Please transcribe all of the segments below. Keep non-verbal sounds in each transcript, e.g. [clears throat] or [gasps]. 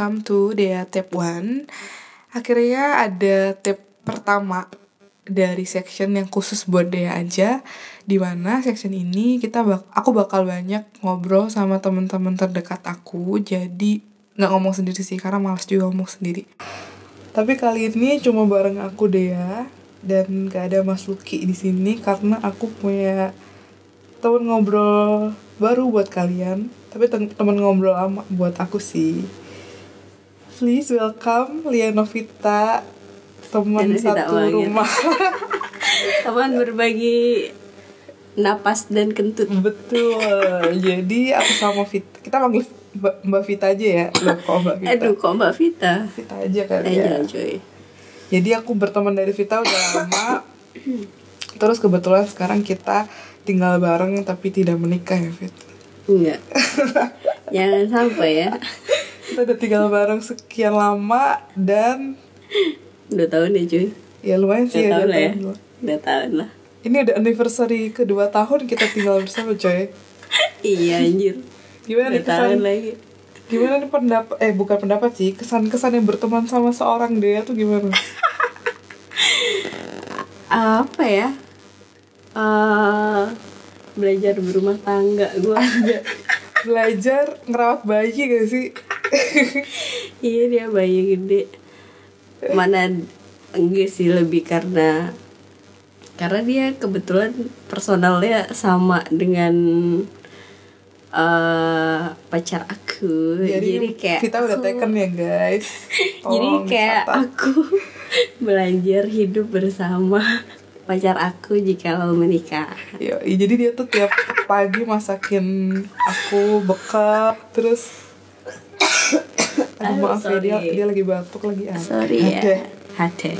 welcome to Dea Tape One. Akhirnya ada tape pertama dari section yang khusus buat Dea aja. Di mana section ini kita bak aku bakal banyak ngobrol sama teman-teman terdekat aku. Jadi nggak ngomong sendiri sih karena males juga ngomong sendiri. Tapi kali ini cuma bareng aku Dea dan gak ada Mas Luki di sini karena aku punya temen ngobrol baru buat kalian tapi temen ngobrol lama buat aku sih please welcome Lia Novita teman satu rumah. [laughs] [laughs] Teman berbagi napas dan kentut. Betul. Jadi aku sama Vita kita panggil Mbak Vita aja ya? Loh, kok Mbak Vita? Aduh kok Mbak Vita? Vita aja kali aja ya cuy jadi aku berteman dari Vita udah lama. Terus kebetulan sekarang kita tinggal bareng tapi tidak menikah ya Vita Enggak. [laughs] Jangan sampai ya. Kita udah tinggal bareng sekian lama dan dua tahun ya cuy. Ya lumayan sih dua ya. Tahun lah ya. Dua tahun lah. Ini udah anniversary kedua tahun kita tinggal bersama coy. [laughs] iya anjir. Gimana nih kesan? lagi. Gimana nih pendapat eh bukan pendapat sih, kesan-kesan yang berteman sama seorang dia tuh gimana? [laughs] Apa ya? Uh, belajar berumah tangga gue [laughs] belajar ngerawat bayi gak sih [laughs] iya dia bayi gede. Mana enggak sih lebih karena karena dia kebetulan personalnya sama dengan uh, pacar aku. Jadi, jadi kayak kita udah aku, taken ya guys. [laughs] Jadi kayak aku [laughs] belajar hidup bersama pacar aku jika lo menikah. Yo, jadi dia tuh tiap pagi masakin aku bekal terus Aduh, maaf ya dia dia lagi batuk lagi ada. Sorry ya. Hade.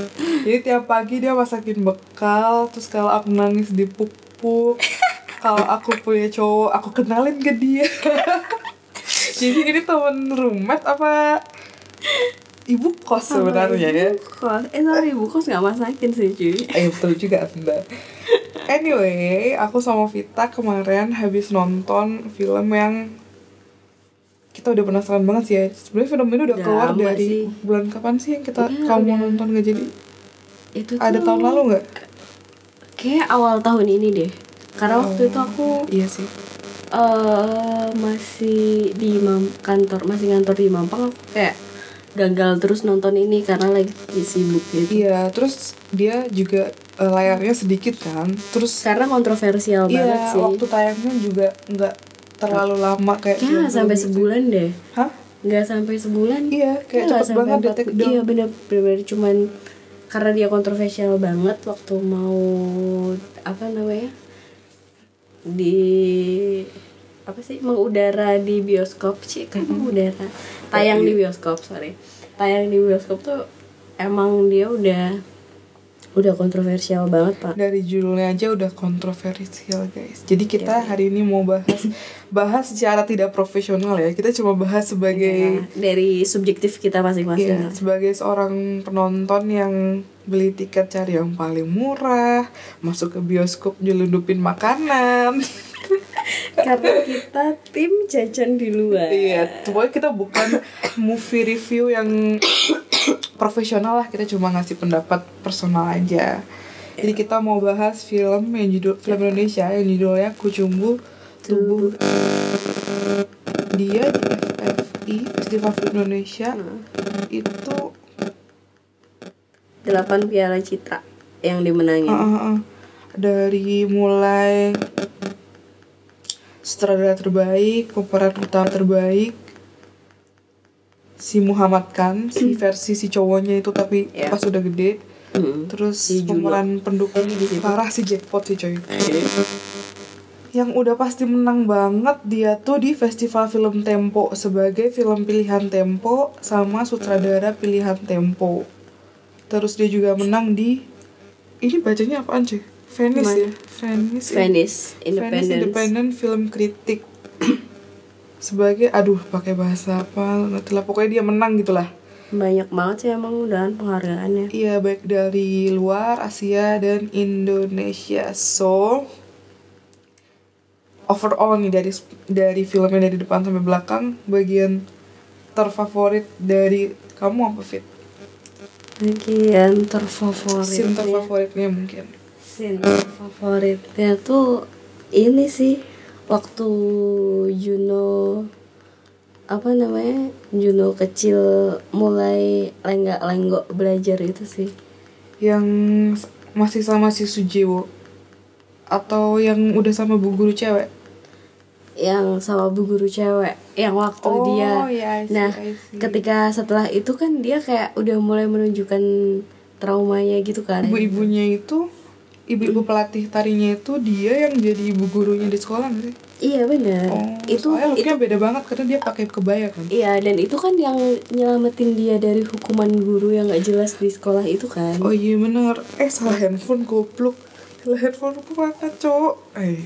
Jadi tiap pagi dia masakin bekal terus kalau aku nangis dipupuk [laughs] kalau aku punya cowok aku kenalin ke dia. [laughs] jadi ini temen roommate apa ibu kos sebenarnya ya kos eh sorry ibu kos nggak masakin sih cuy [laughs] eh betul juga anda anyway aku sama Vita kemarin habis nonton film yang kita udah penasaran banget sih ya sebenarnya film ini udah, udah keluar dari sih. bulan kapan sih yang kita udah, kamu udah. nonton gak jadi itu ada tuh tahun lalu nggak kayak awal tahun ini deh karena oh, waktu itu aku iya sih uh, masih di kantor masih ngantor di Mampang aku kayak gagal terus nonton ini karena lagi sibuk gitu. Iya, terus dia juga uh, layarnya sedikit kan. Terus karena kontroversial iya, banget sih. waktu tayangnya juga nggak terlalu lama kayak nggak sampai sebulan deh. Hah? Nggak sampai sebulan. Iya, kayak cepet banget detik Iya, bener, bener cuman karena dia kontroversial banget waktu mau apa namanya di apa sih mengudara di bioskop sih kan Mm-hmm. mengudara tayang di bioskop sorry tayang di bioskop tuh emang dia udah udah kontroversial banget pak. Dari judulnya aja udah kontroversial guys. Jadi kita ya, hari ini mau bahas bahas secara tidak profesional ya. Kita cuma bahas sebagai ya, dari subjektif kita masing-masing. Ya, sebagai seorang penonton yang beli tiket cari yang paling murah masuk ke bioskop nyelundupin makanan [laughs] karena kita tim jajan di luar. Iya pokoknya kita bukan movie review yang profesional lah. Kita cuma ngasih pendapat personal aja. Jadi kita mau bahas film yang judul film Indonesia yang judulnya Kucumbu Tubuh dia di FFI Festival Film Indonesia. Hmm. itu delapan piala citra yang dimenangin. Uh, uh, uh. dari mulai sutradara terbaik, pemeran utama terbaik, si Muhammad Khan, si versi si cowoknya itu tapi yeah. pas udah gede, mm. terus si pemeran pendukung parah si jackpot sih coy. Yang udah pasti menang banget dia tuh di Festival Film Tempo sebagai film pilihan Tempo sama sutradara pilihan Tempo. Terus dia juga menang di ini bacanya apaan cuy? Venice Mana? ya? Venice Venice Independent Venice Independent Film Critic. [clears throat] Sebagai aduh pakai bahasa apa nanti lah. Pokoknya dia menang gitulah banyak banget sih emang udah penghargaannya. Iya baik dari luar Asia dan Indonesia. So overall nih dari dari filmnya dari depan sampai belakang bagian terfavorit dari kamu apa fit? Bagian terfavorit scene terfavoritnya mungkin scene favoritnya tuh ini sih waktu Juno apa namanya Juno kecil mulai lenggak-lenggok belajar itu sih. Yang masih sama si Sujiwo? Atau yang udah sama bu guru cewek? Yang sama bu guru cewek yang waktu Oh, dia. I see, nah ketika setelah itu kan dia kayak udah mulai menunjukkan traumanya gitu kan. Ibu-ibunya itu ibu-ibu pelatih tarinya itu dia yang jadi ibu gurunya di sekolah nggak sih? Iya benar oh itu soalnya itu beda banget karena dia pakai kebaya kan? Iya dan itu kan yang nyelamatin dia dari hukuman guru yang gak jelas di sekolah itu kan. Oh iya bener. Eh salah handphone goblok. Salah handphone aku mana cowok eh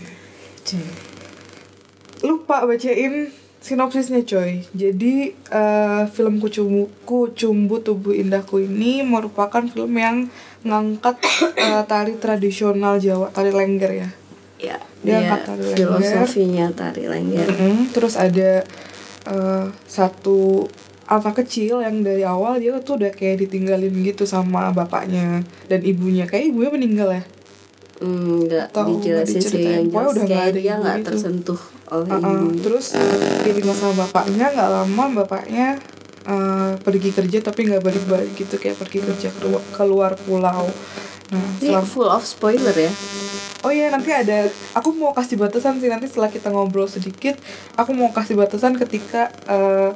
lupa bacain sinopsisnya coy. Jadi eh, film Kucumbu, Kucumbu Tubuh Indahku ini merupakan film yang ngangkat eh, tari tradisional Jawa tari lengger ya. Ya Dia angkat tari lengger. filosofinya tari lengger. Mm-mm. terus ada eh, satu anak kecil yang dari awal dia tuh udah kayak ditinggalin gitu sama bapaknya dan ibunya. Kayak ibunya meninggal ya? Hmm, nggak Tahu, nggak dijelasin sih yang jelas kayak dia nggak tersentuh Uh-uh. ibunya terus ditinggal sama bapaknya nggak lama bapaknya eh, pergi kerja tapi nggak balik-balik gitu kayak pergi kerja keluar, keluar pulau nah ini full of spoiler ya Oh iya nanti ada aku mau kasih batasan sih nanti setelah kita ngobrol sedikit aku mau kasih batasan ketika eh,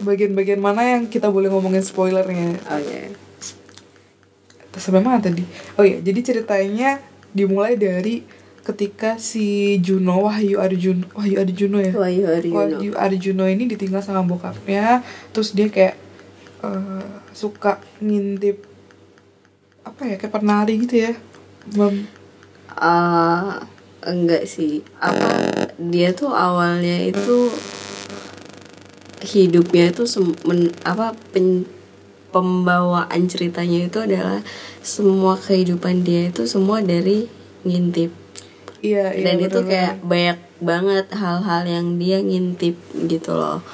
bagian-bagian mana yang kita boleh ngomongin spoilernya. oke Sampai mana tadi? Oh iya jadi ceritanya dimulai dari ketika si Juno Wahyu Arjun Wahyu Arjuno ya. Wahyu Arjuno Wahyu Arjuno ini ditinggal sama bokapnya terus dia kayak eh, suka ngintip apa ya kayak penari gitu ya. Mem- Ah, enggak sih apa dia tuh awalnya itu hidupnya itu men- apa pen- pembawaan ceritanya itu adalah semua kehidupan dia itu semua dari ngintip Iya, iya dan itu bener-bener. kayak banyak banget hal-hal yang dia ngintip gitu loh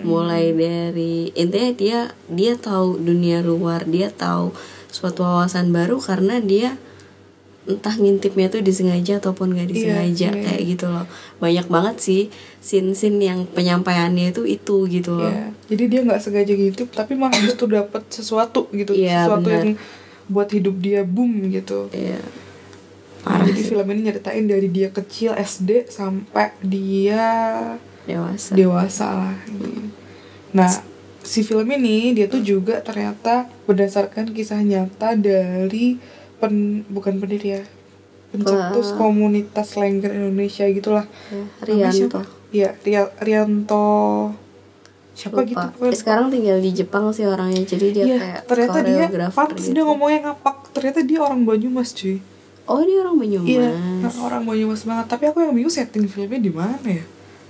mulai dari intinya dia dia tahu dunia luar dia tahu suatu wawasan baru karena dia entah ngintipnya tuh disengaja ataupun gak disengaja iya. kayak gitu loh banyak banget sih scene-scene yang penyampaiannya itu itu gitu loh Iya, Jadi dia nggak sengaja ngintip tapi malah justru dapet sesuatu gitu, Iya, sesuatu benar. yang buat hidup dia boom gitu. Iya. Parah jadi sih. film ini nyeritain dari dia kecil SD sampai dia dewasa dewasa lah. Nah, si film ini dia tuh juga ternyata berdasarkan kisah nyata dari pen bukan pendiri ya pencetus Wah. komunitas lengger Indonesia gitulah. Ya, Rianto? Iya, Ria- Rianto siapa gitu Lupa. pokoknya. Eh, sekarang tinggal di Jepang sih orangnya jadi dia Iya, kayak ternyata dia pantes gitu. dia ngomongnya ngapak. Ternyata dia orang Banyumas, cuy. Oh dia orang Banyumas Iya, nah, orang Banyumas banget. Tapi aku yang bingung setting filmnya di mana ya?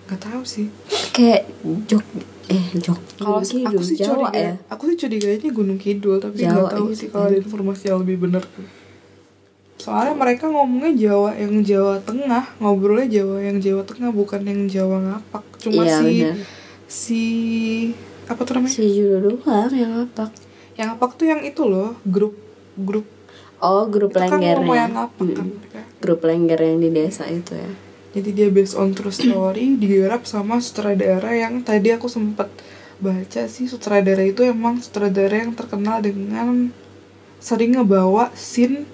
Gak tahu sih. kayak jok eh jok Kalau aku sih Jawa curiga, ya aku sih curiganya Gunung Kidul, tapi Jawa nggak tahu gitu sih kalau ada informasi yang lebih benar. Soalnya mereka ngomongnya Jawa yang Jawa Tengah, ngobrolnya Jawa yang Jawa Tengah bukan yang Jawa ngapak. Cuma Iya, si benar. si apa tuh namanya? si Judo doang yang apa Yang ngapak tuh yang itu loh, grup grup oh grup itu kan lengger ya yang ngapak kan. grup lengger yang di desa itu ya Jadi dia based on true story digarap sama sutradara yang tadi aku sempet baca sih sutradara itu emang sutradara yang terkenal dengan sering ngebawa scene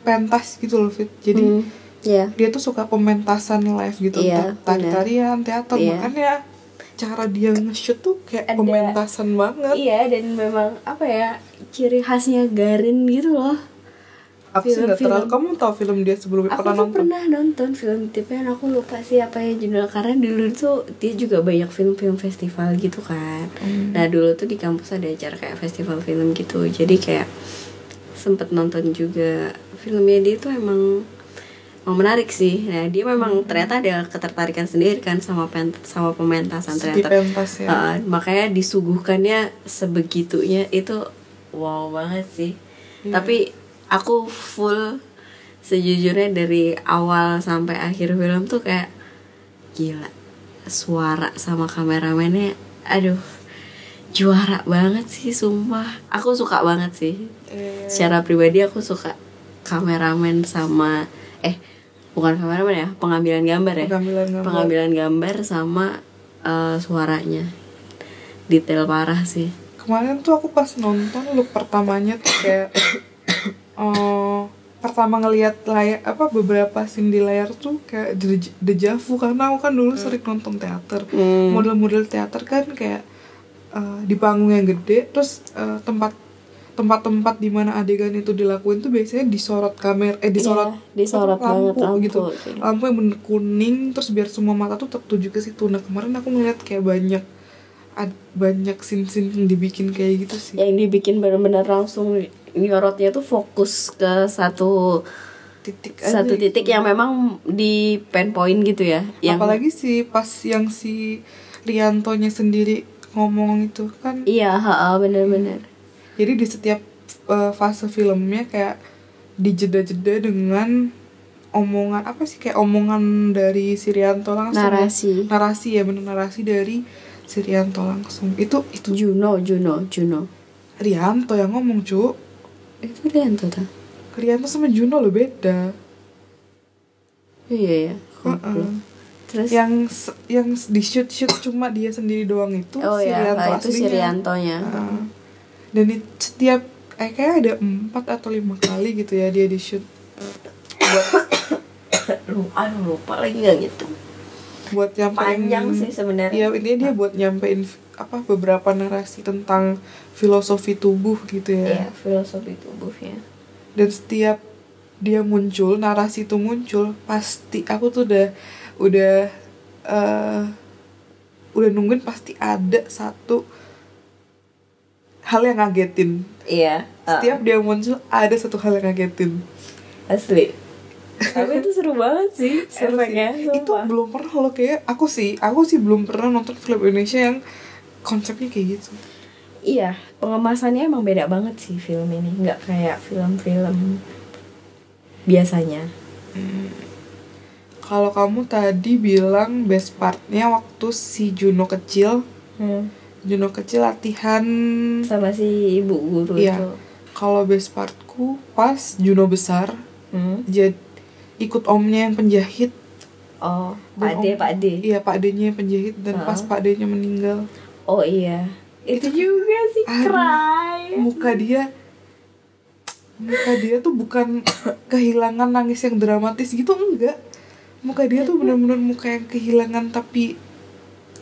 pentas gitu loh Fit. Jadi Hmm, Iya dia tuh suka pementasan live gitu Iya, entah tari-tarian, teater Iya. makanya cara dia nge-shoot tuh kayak Ada- pementasan banget. iya dan memang apa ya ciri khasnya Garin gitu loh Aku sih nggak Film-film. terlalu kamu tau film dia sebelumnya aku pernah nonton? pernah nonton film tipenya aku lupa sih apa ya judul karena dulu tuh dia juga banyak film-film festival gitu kan Hmm. nah dulu tuh di kampus ada acara kayak festival film gitu jadi kayak sempet nonton juga filmnya dia tuh emang emang menarik sih nah dia Hmm. memang ternyata ada ketertarikan sendiri kan sama pen sama pementasan ternyata pentas ya. Uh, makanya disuguhkannya sebegitunya itu wow banget sih Iya. tapi aku full sejujurnya dari awal sampai akhir film tuh kayak gila suara sama kameramennya aduh juara banget sih sumpah. Aku suka banget sih. Eh, secara pribadi aku suka kameramen sama eh bukan kameramen ya pengambilan gambar ya. Pengambilan gambar. pengambilan gambar sama eh, suaranya. Detail parah sih. Kemarin tuh aku pas nonton look pertamanya tuh kayak eh pertama ngelihat layar apa beberapa scene di layar tuh kayak de- deja vu karena aku kan dulu sering nonton teater. Hmm. model-model teater kan kayak eh, di panggung yang gede terus eh, tempat tempat-tempat di mana adegan itu dilakuin tuh biasanya disorot kamera eh disorot Iya, disorot apa, banget lampu, gitu. lampu yang bener kuning terus biar semua mata tuh tertuju ke situ. Nah kemarin aku ngeliat kayak banyak ad, banyak scene-scene yang dibikin kayak gitu sih. Yang dibikin benar-benar langsung nyorotnya tuh fokus ke satu titik aja satu gitu. titik yang memang di pen point gitu ya yang apalagi sih pas yang si Riantonya sendiri ngomong itu kan. Iya ha, bener-bener. Jadi di setiap uh, fase filmnya kayak dijeda-jeda dengan omongan apa sih kayak omongan dari si Rianto langsung ya. narasi. Narasi ya bener narasi dari si Rianto langsung. Itu itu. Juno Juno Juno. Rianto yang ngomong cu itu tuh tuh Rianto sama Juno lo beda. Iya ya terus? Yang yang di shoot shoot cuma dia sendiri doang itu oh si ya Rianto itu si. Riantonya Heeh. dan di setiap eh, kayak ada empat atau lima kali gitu ya dia di shoot buat [coughs] lu aduh lupa lagi nggak gitu? Buat nyampein panjang sih sebenarnya. Iya intinya dia buat nyampein apa beberapa narasi tentang filosofi tubuh gitu Iya, ya filosofi tubuhnya dan setiap dia muncul narasi itu muncul pasti aku tuh udah udah eh udah nungguin pasti ada satu hal yang ngagetin. Iya uh, setiap dia muncul ada satu hal yang ngagetin. Asli. Tapi itu seru banget sih [laughs] Seru sih. efeknya itu belum pernah loh kayak aku sih aku sih belum pernah nonton film Indonesia yang konsepnya kayak gitu Iya, pengemasannya emang beda banget sih film ini, nggak kayak film-film biasanya. kalau kamu tadi bilang best partnya waktu si Juno kecil Hmm. Juno kecil latihan Sama si ibu guru Iya. itu. kalau best partku pas Juno besar Hmm. jadi ikut omnya yang penjahit Oh, Dan Pak D, Pak D. iya Pak D-nya yang penjahit dan Heeh. pas Pak D-nya meninggal Oh iya. Itu juga sih cry. muka dia muka dia tuh bukan kehilangan nangis yang dramatis gitu enggak muka dia tuh bener-bener muka yang kehilangan tapi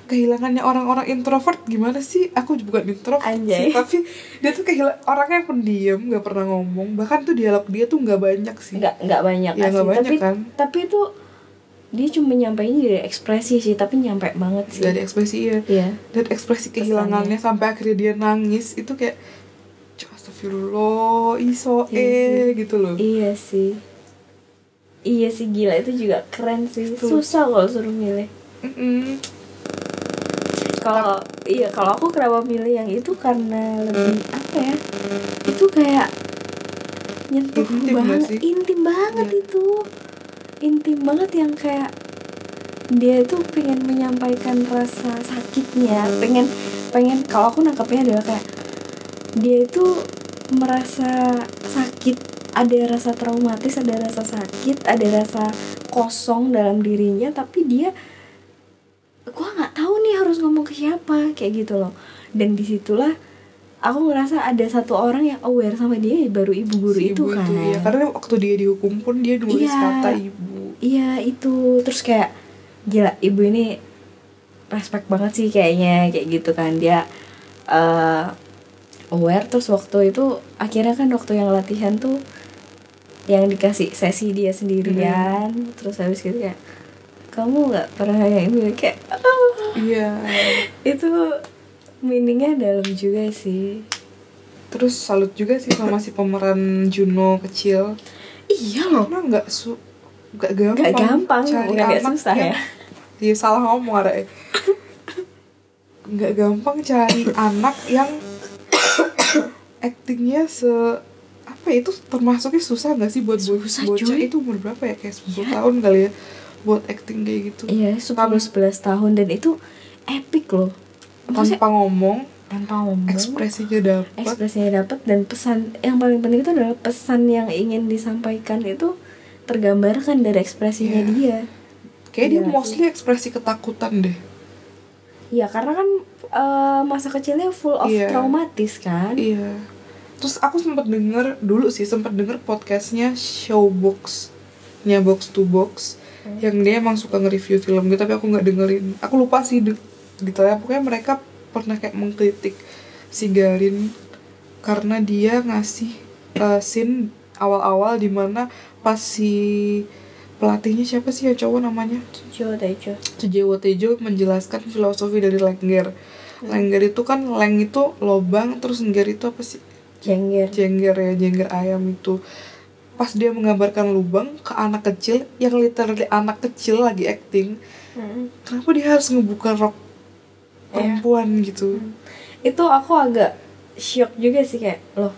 kehilangannya orang-orang introvert gimana sih aku bukan introvert Anjay. sih tapi dia tuh kehilangan orangnya yang pendiam nggak pernah ngomong bahkan tuh dialog dia tuh nggak banyak sih Nggak nggak banyak Ya, nggak banyak tapi kan. tapi itu dia cuma nyampainya dari ekspresi sih, tapi nyampe banget sih. dari ekspresi ya Iya. dan ekspresi kehilangannya sampai akhirnya dia nangis itu kayak "Cuk, astagfirullah iso Iya eh gitu loh Iya sih. Iya sih gila itu juga keren sih. Tuh. Susah kalau suruh milih. Mm-mm. Kalau iya kalau aku kenapa milih yang itu karena lebih apa ya? Itu kayak nyentuh Intim banget, sih? intim banget Iya. itu. Intim banget yang kayak dia itu pengen menyampaikan rasa sakitnya, pengen pengen kalau aku nangkepnya adalah kayak dia itu merasa sakit, ada rasa traumatis, ada rasa sakit, ada rasa kosong dalam dirinya, tapi dia gua nggak tahu nih harus ngomong ke siapa kayak gitu loh. Dan di situlah aku ngerasa ada satu orang yang aware sama dia baru ibu guru Si itu ibu kan. ya. karena waktu dia dihukum pun dia nulis Iya. kata ibu. Iya itu. Terus kayak gila ibu ini respect banget sih kayaknya kayak gitu kan. Dia eh, aware. Terus waktu itu akhirnya kan waktu yang latihan tuh yang dikasih sesi dia sendirian. Terus habis gitu kayak kamu nggak pernah yang ini kayak "Ah." iya. [laughs] Itu meaningnya dalam juga sih terus salut juga sih sama si pemeran Juno kecil iya loh karena nggak su nggak gampang Nggak gampang, cari nggak anak susah yang- ya. [laughs] iya salah ngomong ada eh. nggak gampang cari [laughs] anak yang aktingnya se apa ya itu termasuknya susah nggak sih buat Susah, bocah cuy. itu umur berapa ya kayak 10 Iya. tahun kali ya buat acting kayak gitu iya 10 11 tahun dan itu epic loh tanpa ngomong tanpa ngomong. ekspresinya dapet. Ekspresinya dapat dan pesan yang paling penting itu adalah pesan yang ingin disampaikan itu tergambarkan dari ekspresinya Iya. dia. Kayak dia Iya mostly ekspresi ketakutan deh. Ya karena kan eh, masa kecilnya full of Iya. traumatis kan? Iya. Terus aku sempat denger dulu sih sempat denger podcastnya Showbox nya box to box yang dia emang suka nge-review film gitu tapi aku nggak dengerin. Aku lupa sih de- detailnya pokoknya mereka pernah kayak mengkritik si Garin karena dia ngasih uh, scene awal-awal di mana pas si pelatihnya siapa sih ya cowok namanya? Coba Tejo Sujewo Tejo menjelaskan filosofi dari Lengger Lengger itu kan leng itu lobang terus ngger itu apa sih? Jengger. Jengger ya jengger ayam itu. Pas dia menggambarkan lubang ke anak kecil yang literally anak kecil lagi acting Mm. kenapa dia harus ngebuka rok perempuan gitu. Itu aku agak shock juga sih kayak loh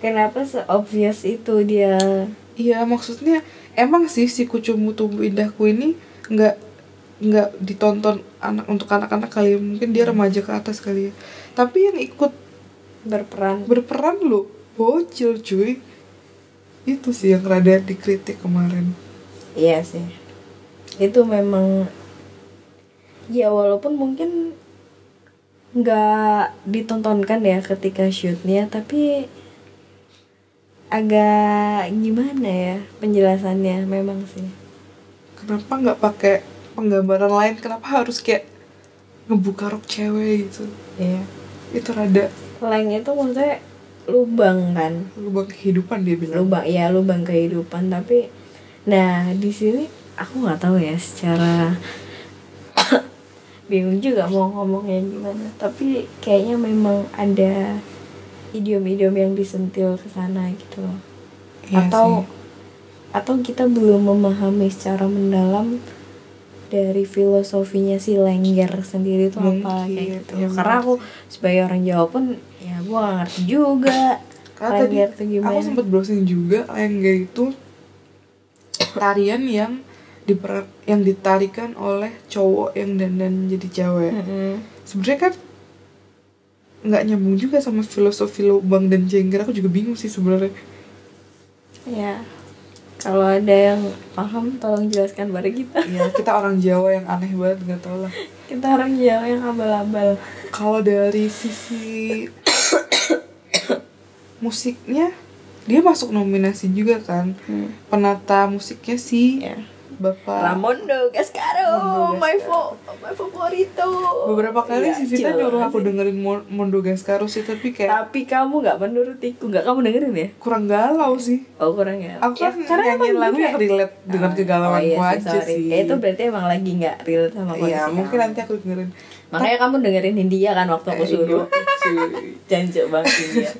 kenapa se obvious itu dia? Iya maksudnya emang sih si kucumu tumbuh indahku ini nggak nggak ditonton anak untuk anak-anak kali ya. mungkin dia remaja ke atas kali ya. Tapi yang ikut berperan. berperan lo bocil cuy. Itu sih yang rada dikritik kemarin. Iya sih. Itu memang ya walaupun mungkin nggak ditontonkan ya ketika shootnya tapi agak gimana ya penjelasannya memang sih. Kenapa nggak pakai penggambaran lain? Kenapa harus kayak ngebuka rok cewek gitu? Iya. Itu rada leng itu maksudnya lubang kan? Lubang kehidupan dia bilang. Lubang ya lubang kehidupan tapi nah di sini aku nggak tahu ya secara bingung juga mau ngomongnya gimana. Tapi kayaknya memang ada idiom-idiom yang disentil ke sana gitu loh. Iya atau sih. atau kita belum memahami secara mendalam dari filosofinya si Lengger sendiri apa Mungkin, kayak gitu. ya karena aku sebagai orang Jawa pun ya gua gak ngerti juga karena tadi Lengger tuh gimana. aku sempat browsing juga lengger itu tarian yang diper yang ditarikan oleh cowok yang dandan jadi cewek Mm-mm. sebenarnya kan nggak nyambung juga sama filosofi lubang dan jengger aku juga bingung sih sebenarnya Ya, kalau ada yang paham tolong jelaskan pada kita. ya kita orang Jawa yang aneh banget nggak tau lah [laughs] Kita orang Jawa yang abal-abal. kalau dari sisi [coughs] musiknya dia masuk nominasi juga kan penata musiknya si Ya. Bapak Ramondo Gascaro, my fo my favorito. beberapa kali Iya, si Vita nyuruh aku sih. dengerin Mo- Mondo Gascaro sih tapi kayak Tapi kamu nggak menurutiku, nggak kamu dengerin ya? kurang galau sih Oh kurang ya. aku kan karena nyanyiin emang lagu dia yang relate dengan Oh, kegalauanku iya sih, aja sorry. sih Ya, itu berarti emang lagi nggak real sama kondisi iya mungkin nanti aku dengerin Makanya kamu dengerin India kan waktu aku Eh, suruh. iya. [laughs] Jancuk banget India.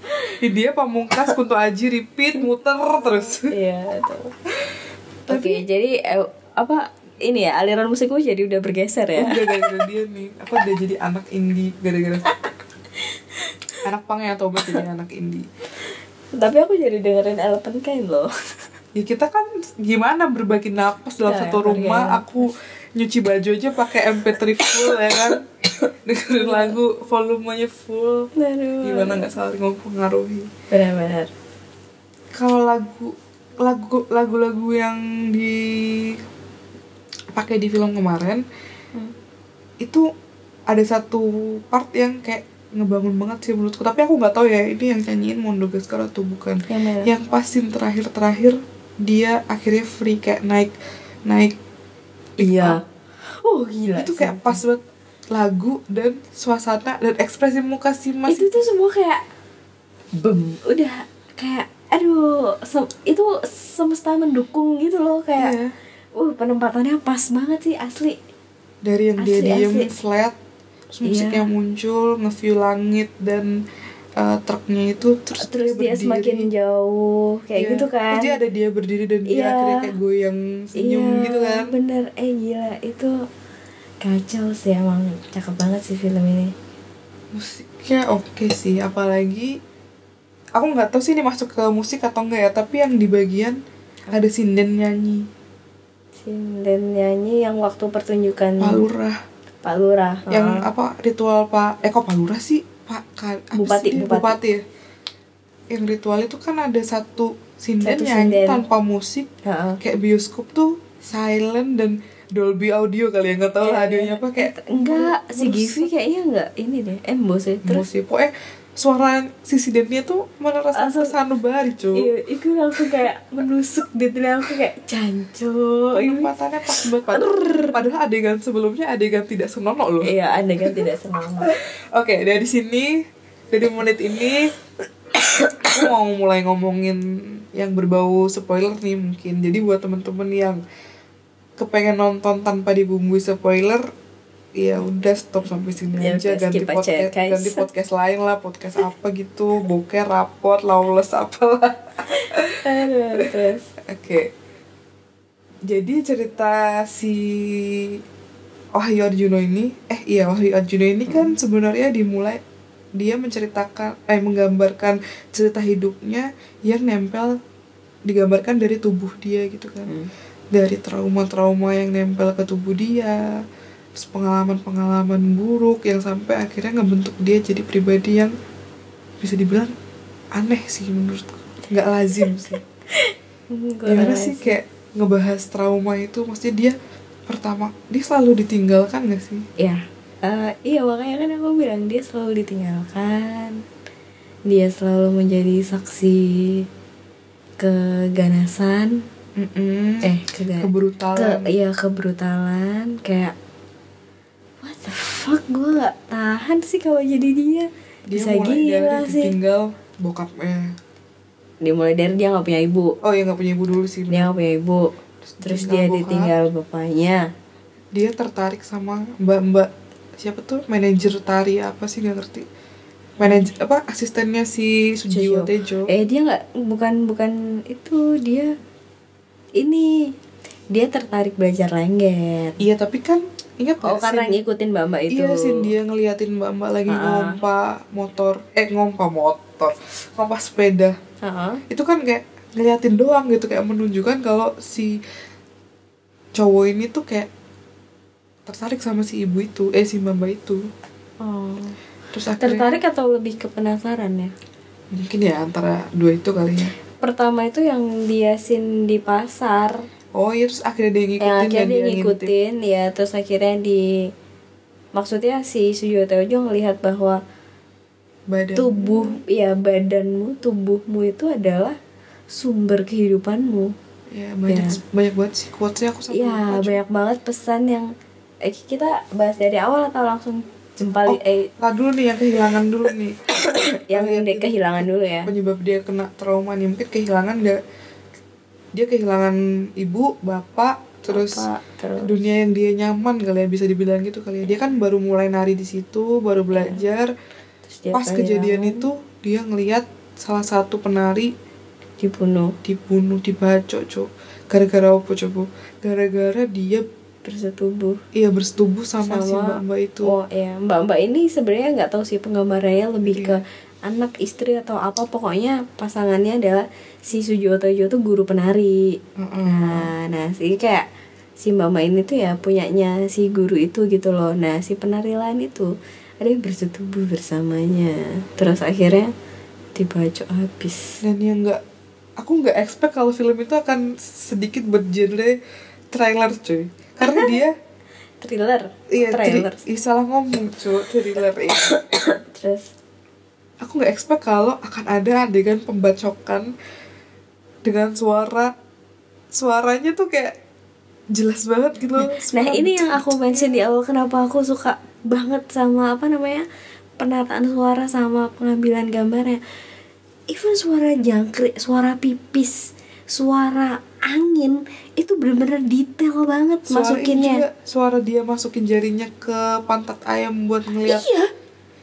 dia pamungkas Kunto Aji repeat muter terus Iya itu. [laughs] Oke, jadi eh, apa ini ya aliran musikku jadi udah bergeser ya. udah gara-gara dia nih aku udah jadi anak indie gara-gara [laughs] anak pang yang tobat jadi anak indie Tapi aku jadi dengerin Elephant Kain loh. [laughs] ya kita kan gimana berbagi napas dalam Ya, satu berbagi rumah napas. aku nyuci baju aja pakai MP3 full ya kan [laughs] dengerin lagu volumenya full Aduh. gimana nggak saling mempengaruhi Benar-benar. kalau lagu lagu lagu-lagu yang di pakai di film kemarin Hmm. itu ada satu part yang kayak ngebangun banget sih menurutku tapi aku nggak tahu ya ini yang nyanyiin Mondo Gascar atau bukan Yang yang pas scene terakhir-terakhir dia akhirnya free kayak naik naik Iya. Oh gila. itu kayak pas banget lagu dan suasana dan ekspresi muka si Mas itu tuh semua kayak bem udah kayak aduh sem- itu semesta mendukung gitu loh kayak Iya. uh penempatannya pas banget sih asli dari yang dia Asli, diem asli. flat terus musiknya Iya. muncul ngeview langit dan uh, truknya itu terus, terus dia berdiri. semakin jauh kayak Iya. gitu kan Terus dia ada dia berdiri dan dia Iya. akhirnya kayak goyang senyum iya, gitu kan bener eh gila itu kacau sih emang cakep banget sih film ini musiknya oke sih apalagi aku nggak tahu sih ini masuk ke musik atau enggak ya tapi yang di bagian ada sinden nyanyi Sinden nyanyi yang waktu pertunjukan Pak Lurah Pak Lurah yang Heeh. apa ritual Pak eh kok Pak Lurah sih Pak Ka- apa Bupati, sih dia? bupati. ya yang ritual itu kan ada satu sinden Satu yang sinden. tanpa musik Heeh. kayak bioskop tuh silent dan Dolby Audio kali ya nggak tahu Iya, audionya iya. apa kayak enggak si Givi kayaknya enggak ini deh embos ya terus musik pokoknya suara si sindennya tuh menerasa Langsung- sanubari cuy iya itu langsung kayak menusuk di telinga aku kayak jancu ini penempatannya pas banget. Padahal, padahal adegan sebelumnya adegan tidak senonoh loh. Iya ada kan tidak semangat [laughs] Oke, dari sini dari menit ini aku mau mulai ngomongin yang berbau spoiler nih mungkin. Jadi buat temen-temen yang kepengen nonton tanpa dibumbui spoiler, ya udah stop sampai sini Ya aja ganti aja, podcast guys. ganti [laughs] podcast lain lah podcast apa gitu boker rapot lawless apalah [laughs] Aduh, terus Oke. Jadi cerita si Wahyu Arjuno ini, eh iya Wahyu Arjuno ini kan sebenarnya dimulai dia menceritakan, eh menggambarkan cerita hidupnya yang nempel digambarkan dari tubuh dia gitu kan, Hmm. dari trauma-trauma yang nempel ke tubuh dia, pengalaman-pengalaman buruk yang sampai akhirnya ngebentuk dia jadi pribadi yang bisa dibilang aneh sih menurutku, nggak lazim sih. [laughs] Gimana sih kayak ngebahas trauma itu maksudnya dia pertama dia selalu ditinggalkan gak sih? Ya eh, iya makanya kan aku bilang dia selalu ditinggalkan. Dia selalu menjadi saksi keganasan. Eh kega- kebrutalan. ke iya kebrutalan. Kayak fuck gue nggak tahan sih kalau jadi dia. Dia bisa mulai gila dari sih. ditinggal bokapnya. Dia mulai dari dia nggak punya ibu. Oh ya nggak punya ibu dulu sih dia nggak punya ibu. Terus ditinggal dia bokap. ditinggal bapaknya. Dia tertarik sama mbak mbak siapa tuh? Manajer tari apa sih nggak ngerti. Manajer apa asistennya si Sujiwo Tejo. Eh dia nggak bukan bukan itu dia ini dia tertarik belajar lengger iya tapi kan ingat oh karena scene- ngikutin mbak mbak itu. Iya sih dia ngeliatin mbak mbak lagi Ah. ngompa motor eh ngompa motor ngompa sepeda. Heeh. itu kan kayak ngeliatin doang gitu kayak menunjukkan kalau si cowok ini tuh kayak tertarik sama si ibu itu eh si mbak itu. Oh. Terus akhirnya tertarik atau lebih ke penasaran ya? Mungkin ya antara dua itu kali ya. Pertama itu yang dia sin di pasar oh iya terus akhirnya dia ngikutin yang akhirnya dan dia ngintip. ngikutin ya terus akhirnya di maksudnya si Sujo Tejo ngelihat bahwa badan tubuh ya badanmu tubuhmu itu adalah sumber kehidupanmu. Ya banyak Ya. banyak banget sih quotesnya aku sampai ya banyak banget pesan yang eh, kita bahas dari awal atau langsung jempali oh eh lah dulu nih yang kehilangan dulu nih. [coughs] Yang dia kehilangan dulu ya. penyebab dia kena trauma nih mungkin kehilangan nggak dia kehilangan ibu bapak terus Apa, terus. dunia yang dia nyaman kali ya bisa dibilang gitu kali ya. Dia kan baru mulai nari di situ baru belajar. Terus dia pas kejadian itu dia ngelihat salah satu penari dibunuh. dibunuh dibacok cok gara-gara apa coba gara-gara dia bersetubuh. Iya bersetubuh sama, si Sama- mbak mbak itu. Oh ya mbak mbak ini sebenarnya nggak tahu sih penggambarannya lebih Iya. ke anak istri atau apa pokoknya pasangannya adalah si Sujo Tejo tuh guru penari. Heeh. nah nah si kayak si mbak ini tuh ya punyanya si guru itu gitu loh. Nah si penari lain itu ada yang bersetubuh bersamanya. Terus akhirnya dibacok habis. Dan yang nggak aku nggak expect kalau film itu akan sedikit bergenre trailer cuy. Karena dia [laughs] thriller. Iya tri- trailer. Ih, salah ngomong cuy thriller iya. [coughs] terus aku nggak expect kalau akan ada adegan pembacokan dengan suara suaranya tuh kayak jelas banget gitu loh Nah Suara- ini yang aku mention di awal kenapa aku suka banget sama apa namanya penataan suara sama pengambilan gambarnya. Even suara jangkrik, suara pipis, suara angin itu bener-bener detail banget suara masukinnya. juga, suara dia masukin jarinya ke pantat ayam buat ngeliat Iya,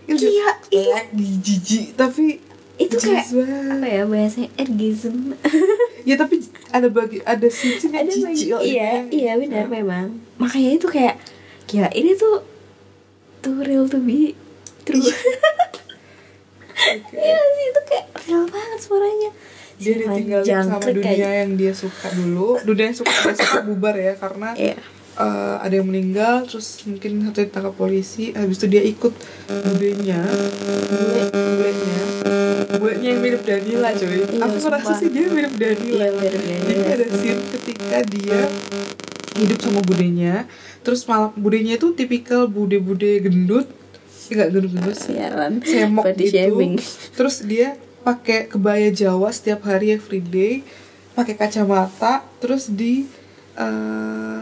iya, iya. jijik tapi itu kayak banget. apa ya bahasanya orgasm. [laughs] ya tapi ada bagi ada yang Ada bagi- loh, iya, yang- iya benar memang. Makanya itu kayak gila ini tuh too real to be true. Oke. [laughs] Iya sih itu kayak real banget suaranya. dia ditinggalin sama dunia yang dia suka dulu dunia yang suka dia suka bubar ya karena Iya. Eh, ada yang meninggal terus mungkin satu ditangkap polisi habis itu dia ikut budenya bule bulenya bulenya yang mirip Danila coy. Iya, aku merasa sumpah. sih dia mirip Danila. Iya, mirip Danila. jadi ada scene ketika dia hidup sama budenya terus malah budenya itu tipikal bude-bude gendut. Enggak gendut-gendut. Sih siaran. Semok body gitu. shaming. Terus dia pakai kebaya Jawa setiap hari everyday pakai kacamata. Terus di eh,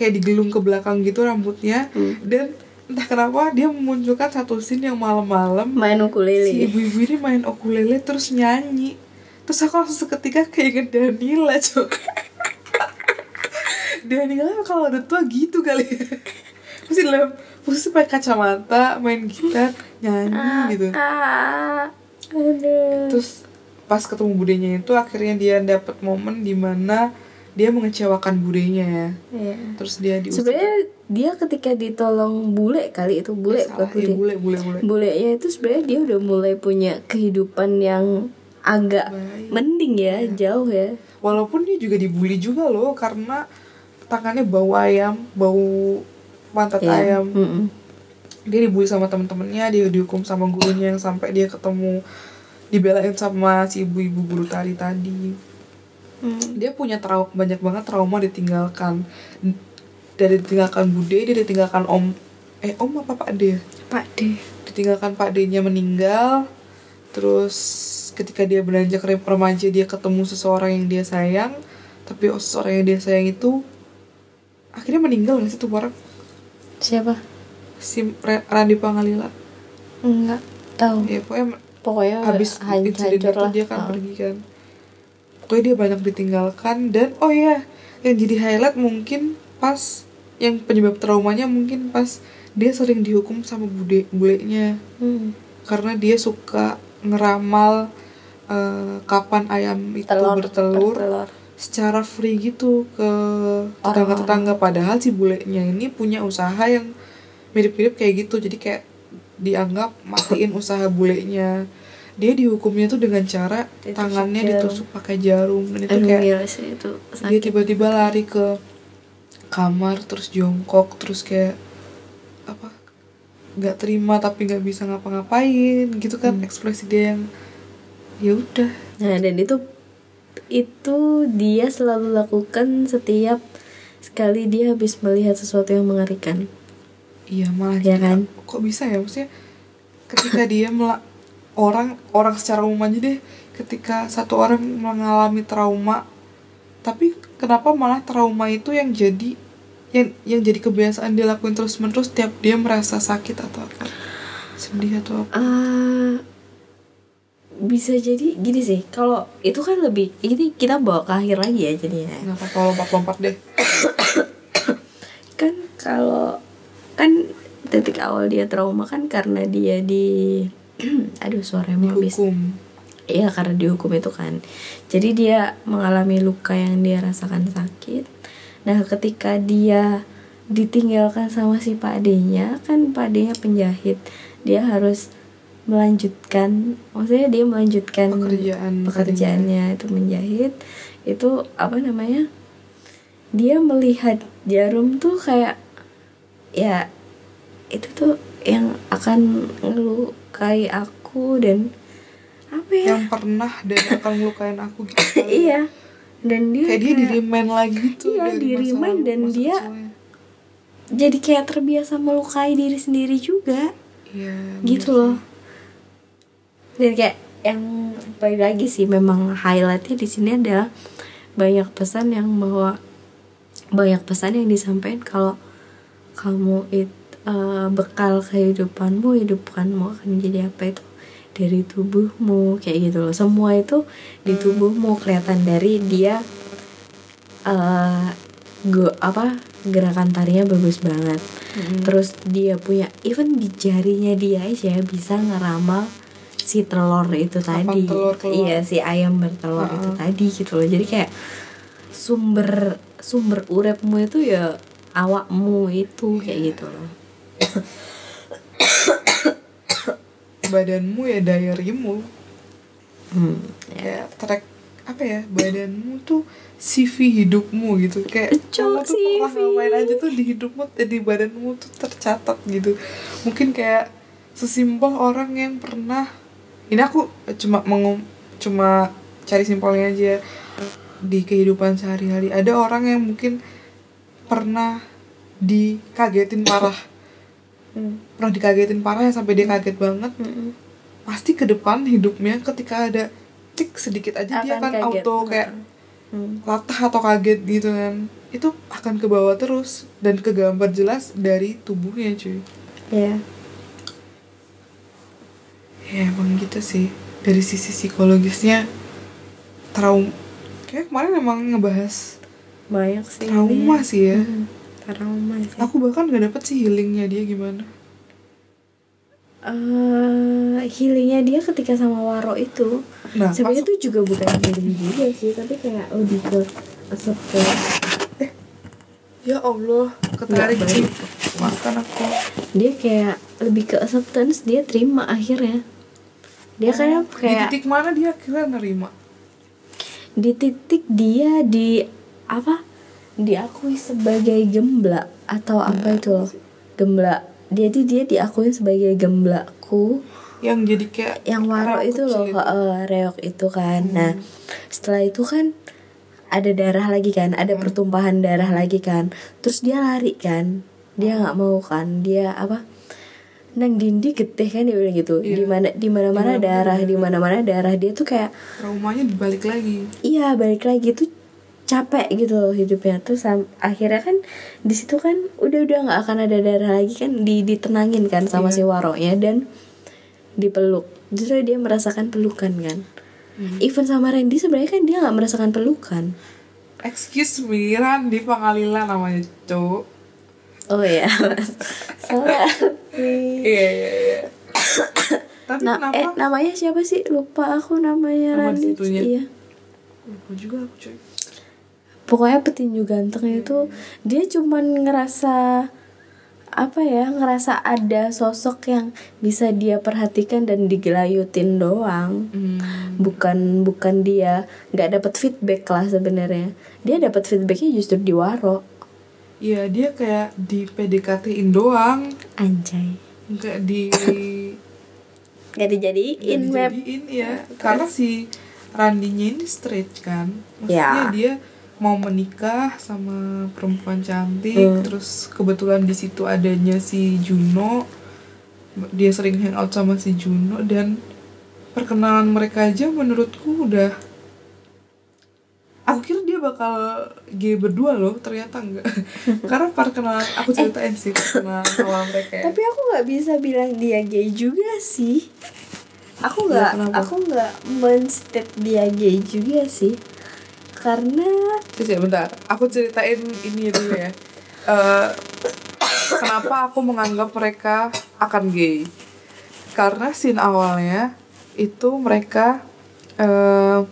kayak digelung ke belakang gitu rambutnya. Hmm. dan entah kenapa dia memunculkan satu scene yang malam-malam. Main si ukulele ibu-ibu ini main ukulele terus nyanyi. Terus aku langsung seketika keinget Danila cok. [laughs] Danila kalau udah tua gitu kali. [laughs] Mesti dalam posisi pakai kacamata main gitar nyanyi gitu. ah terus pas ketemu budenya itu akhirnya dia dapet momen di mana dia mengecewakan budenya ya. Iya. terus dia diusir. Sebenarnya dia ketika ditolong bule kali itu bule bukan Salah, iya, bude bule bule bule. Bulenya itu sebenarnya dia udah mulai punya kehidupan yang agak Baik. mending ya jauh ya. Walaupun dia juga dibully juga loh karena tangannya bau ayam bau pantat Iya. ayam. Mm-mm. dia dibully sama temen-temennya dia dihukum sama gurunya yang sampai dia ketemu dibelain sama si ibu-ibu guru tari tadi Hmm. dia punya trau banyak banget trauma ditinggalkan. Dari ditinggalkan bude dia ditinggalkan om eh om apa pak de Pak D. Ditinggalkan pak D-nya meninggal. Terus ketika dia beranjak re- remaja dia ketemu seseorang yang dia sayang. Tapi oh, seseorang yang dia sayang itu akhirnya meninggal nggak sih tuh orang siapa? Si Randy Pangalila. Enggak tahu. Ya pokoknya pokoknya habis hancur, hancur lah. dia kan Ah. pergi kan pokoknya dia banyak ditinggalkan dan oh ya yang jadi highlight mungkin pas yang penyebab traumanya mungkin pas dia sering dihukum sama bude bulenya. Hmm. karena dia suka ngeramal eh, kapan ayam itu telur bertelur bertelur. secara free gitu ke tetangga-tetangga. Padahal si bulenya ini punya usaha yang mirip-mirip kayak gitu. Jadi kayak dianggap matiin usaha bulenya dia dihukumnya tuh dengan cara Ditusuk tangannya jarum. ditusuk pakai jarum dan itu Aduh kayak gila sih itu dia tiba-tiba lari ke kamar terus jongkok terus kayak apa nggak terima tapi nggak bisa ngapa-ngapain gitu kan Hmm. ekspresi dia yang ya udah Nah dan itu itu dia selalu lakukan setiap sekali dia habis melihat sesuatu yang mengerikan. iya malah jadi, kan? kok bisa ya maksudnya ketika dia mela orang orang secara umum aja deh ketika satu orang mengalami trauma tapi kenapa malah trauma itu yang jadi yang yang jadi kebiasaan dia lakuin terus menerus tiap dia merasa sakit atau apa sedih atau apa Ah, bisa jadi gini sih. Kalau itu kan lebih ini kita bawa ke akhir lagi ya jadinya. nggak apa-apa lompat-lompat deh Kan kalau kan titik awal dia trauma kan karena dia di [clears throat] aduh suaranya mau habis. Iya karena dihukum itu kan. Jadi dia mengalami luka yang dia rasakan sakit. Nah ketika dia ditinggalkan sama si Pak D-nya Kan Pak D-nya penjahit. Dia harus melanjutkan Maksudnya dia melanjutkan pekerjaan pekerjaannya itu menjahit. Itu apa namanya Dia melihat jarum tuh kayak Ya itu tuh yang akan ngelukai aku dan apa ya? Yang pernah dan akan melukain aku gitu [laughs] iya. Dan dia kayak dia di remind lagi tuh Iya, dari di remind lalu, dan masa dia kecilnya. jadi kayak terbiasa melukai diri sendiri juga. Iya, gitu bener loh. Dan kayak yang balik lagi sih memang highlightnya di sini adalah banyak pesan yang bahwa banyak pesan yang disampaikan kalau kamu itu bekal kehidupanmu hidupkanmu akan menjadi apa itu? Dari tubuhmu kayak gitu loh. Semua itu di tubuhmu kelihatan dari dia eh go apa gerakan tarinya bagus banget. Mm-mm. terus dia punya even di jarinya dia aja bisa ngeramal si telur itu Kapan tadi. telur keluar. iya si ayam bertelur itu Ha-ha. tadi gitu loh. Jadi kayak sumber sumber urepmu itu ya awakmu itu kayak gitu loh [coughs] badanmu ya diarymu hmm, ya ya. track apa ya badanmu tuh CV hidupmu gitu. Kayak Cuk, kamu tuh pernah ngapain aja tuh di hidupmu eh, di badanmu tuh tercatat gitu. Mungkin kayak sesimpel orang yang pernah ini aku cuma mengum cuma cari simpelnya aja di kehidupan sehari-hari ada orang yang mungkin pernah dikagetin parah [laughs] Hmm. pernah dikagetin parah ya sampai dia kaget banget Mm-mm. pasti ke depan hidupnya ketika ada tik sedikit aja dia Akan kan kaget. auto kayak Hmm. latah atau kaget gitu kan itu akan ke bawah terus dan kegambar jelas dari tubuhnya cuy Iya. ya emang gitu sih dari sisi psikologisnya trauma kayak kemarin emang ngebahas Banyak sih. trauma ini. sih ya Mm, Trauma sih. aku bahkan gak dapet sih healingnya dia gimana. Eh healingnya dia ketika sama Waro itu nah sebenarnya itu juga bukan healing juga sih tapi kayak lebih ke acceptance ya Allah ketarik sih. makan aku. Dia kayak lebih ke acceptance dia terima akhirnya. Dia kayak di kayak titik mana dia akhirnya nerima? Di titik dia di apa diakui sebagai gembla atau apa itu loh? Gembla. Jadi dia diakui sebagai gemblaku. Yang jadi kayak yang waro itu loh kecil heeh, reok itu kan. Nah setelah itu kan ada darah lagi kan ada pertumpahan darah lagi kan. Terus dia lari kan. Dia nggak mau kan. Dia apa? Nang dindi getih kan dia bilang gitu. Iya. di mana di mana mana darah di mana mana darah. Dia tuh kayak traumanya dibalik lagi. Iya balik lagi. Tuh capek gitu loh hidupnya. Tuh sam- akhirnya kan di situ kan udah udah nggak akan ada darah lagi kan di ditenangin kan sama Iya. si waronya dan dipeluk. Justru dia merasakan pelukan kan. Even sama Randy sebenarnya kan dia nggak merasakan pelukan. Excuse me Randy Pangalila namanya cowok. Oh ya salah. Iya iya iya. Tapi nah kenapa? eh namanya siapa sih? Lupa aku namanya Nama Randy. iya. Lupa juga aku cuy pokoknya petinju ganteng itu dia cuman ngerasa apa ya ngerasa ada sosok yang bisa dia perhatikan dan digelayutin doang. Hmm. bukan bukan dia nggak dapat feedback lah sebenarnya. Dia dapat feedbacknya justru di waro. Iya dia kayak di PDKT-in doang. Anjay. Nggak di [laughs] nggak dijadiin web. ya karena si Randinya ini straight kan. Maksudnya Ya. dia mau menikah sama perempuan cantik Hmm. terus kebetulan di situ adanya si Juno dia sering hangout sama si Juno dan perkenalan mereka aja menurutku udah aku kira dia bakal gay berdua loh ternyata enggak [laughs] karena perkenalan aku ceritain sih perkenalan awal mereka ya. tapi aku nggak bisa bilang dia gay juga sih aku Ya, nggak kenapa? aku nggak menstate dia gay juga sih karena ya bentar, aku ceritain ini dulu ya. Eh, kenapa aku menganggap mereka akan gay? Karena scene awalnya itu mereka eh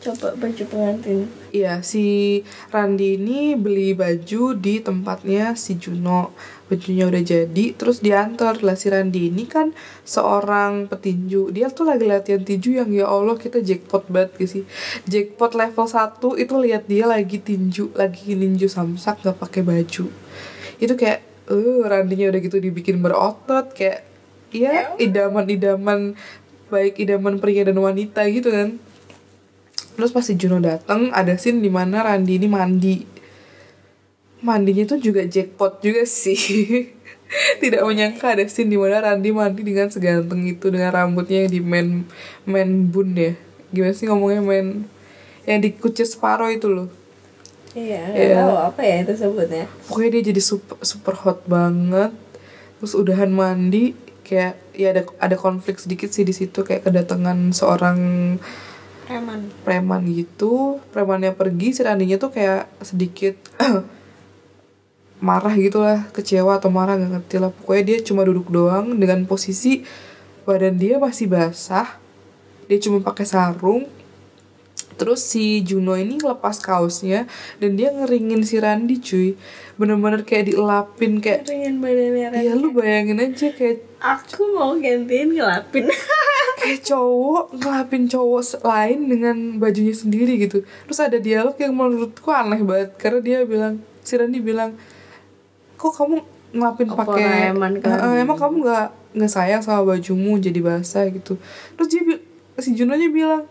coba baju pengantin Iya, si Randi ini beli baju di tempatnya si Juno. Bajunya udah jadi, terus diantar lah si Randi ini kan seorang petinju. Dia tuh lagi latihan tinju yang ya Allah kita jackpot banget sih. Jackpot level 1 itu lihat dia lagi tinju, lagi ninju samsak gak pakai baju. Itu kayak eh Randinya udah gitu dibikin berotot kayak ya idaman-idaman baik idaman pria dan wanita gitu kan. Terus pas si Juno datang ada scene di mana Randi ini mandi. Mandinya tuh juga jackpot juga sih. [laughs] Tidak menyangka ada scene di mana Randi mandi dengan seganteng itu dengan rambutnya yang di men men bun ya. Gimana sih ngomongnya men yang dikucir separuh itu loh. iya Iya. tahu apa ya itu sebutnya Pokoknya dia jadi super super hot banget. Terus udahan mandi kayak ya ada ada konflik sedikit sih di situ kayak kedatangan seorang preman preman gitu premannya pergi si Randinya tuh kayak sedikit [clears throat] marah gitu lah kecewa atau marah nggak ngerti lah. Pokoknya dia cuma duduk doang dengan posisi badan dia masih basah. Dia cuma pakai sarung. Terus si Juno ini lepas kaosnya dan dia ngeringin si Randi cuy. Bener-bener kayak dielapin kayak pengen badannya ya lu bayangin aja kayak aku mau gantiin ngelapin. [laughs] Kayak cowok ngelapin cowok lain dengan bajunya sendiri gitu. Terus ada dialog yang menurutku aneh banget karena dia bilang si Randy bilang kok kamu ngelapin pakai kan? "Eh, emang kamu nggak nggak sayang sama bajumu jadi basah gitu. Terus dia si Junonya bilang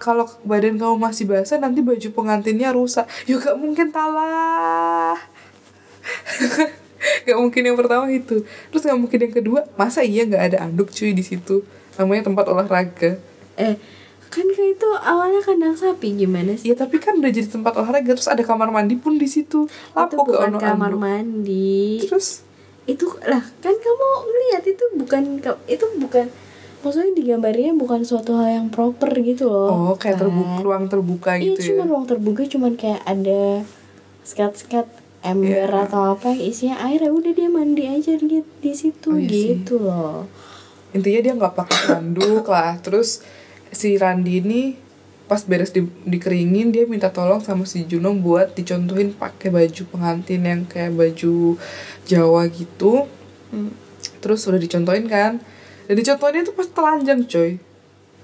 kalau badan kamu masih basah nanti baju pengantinnya rusak. Ya gak mungkin talah. [laughs] Gak mungkin yang pertama itu. Terus gak mungkin yang kedua masa iya nggak ada anduk cuy di situ? Namanya tempat olahraga. Eh kan kayak itu awalnya kandang sapi gimana sih? Ya tapi kan udah jadi tempat olahraga terus ada kamar mandi pun di situ. Itu Lapo ke bukan ono kamar mandi. Terus? Itu lah kan kamu melihat itu bukan itu bukan maksudnya digambarnya bukan suatu hal yang proper gitu loh. Oh kayak kan? terbuka ruang terbuka iya gitu cuma ya ruang terbuka cuman kayak ada skat-skat ember Iya. atau apa isinya air ya udah dia mandi aja di, di situ Oh, iya sih. gitu loh. Intinya dia nggak pakai handuk lah terus si Randi ini pas beres di, dikeringin dia minta tolong sama si Juno buat dicontohin pakai baju pengantin yang kayak baju Jawa gitu Hmm. terus udah dicontohin kan dan dicontohinnya tuh pas telanjang coy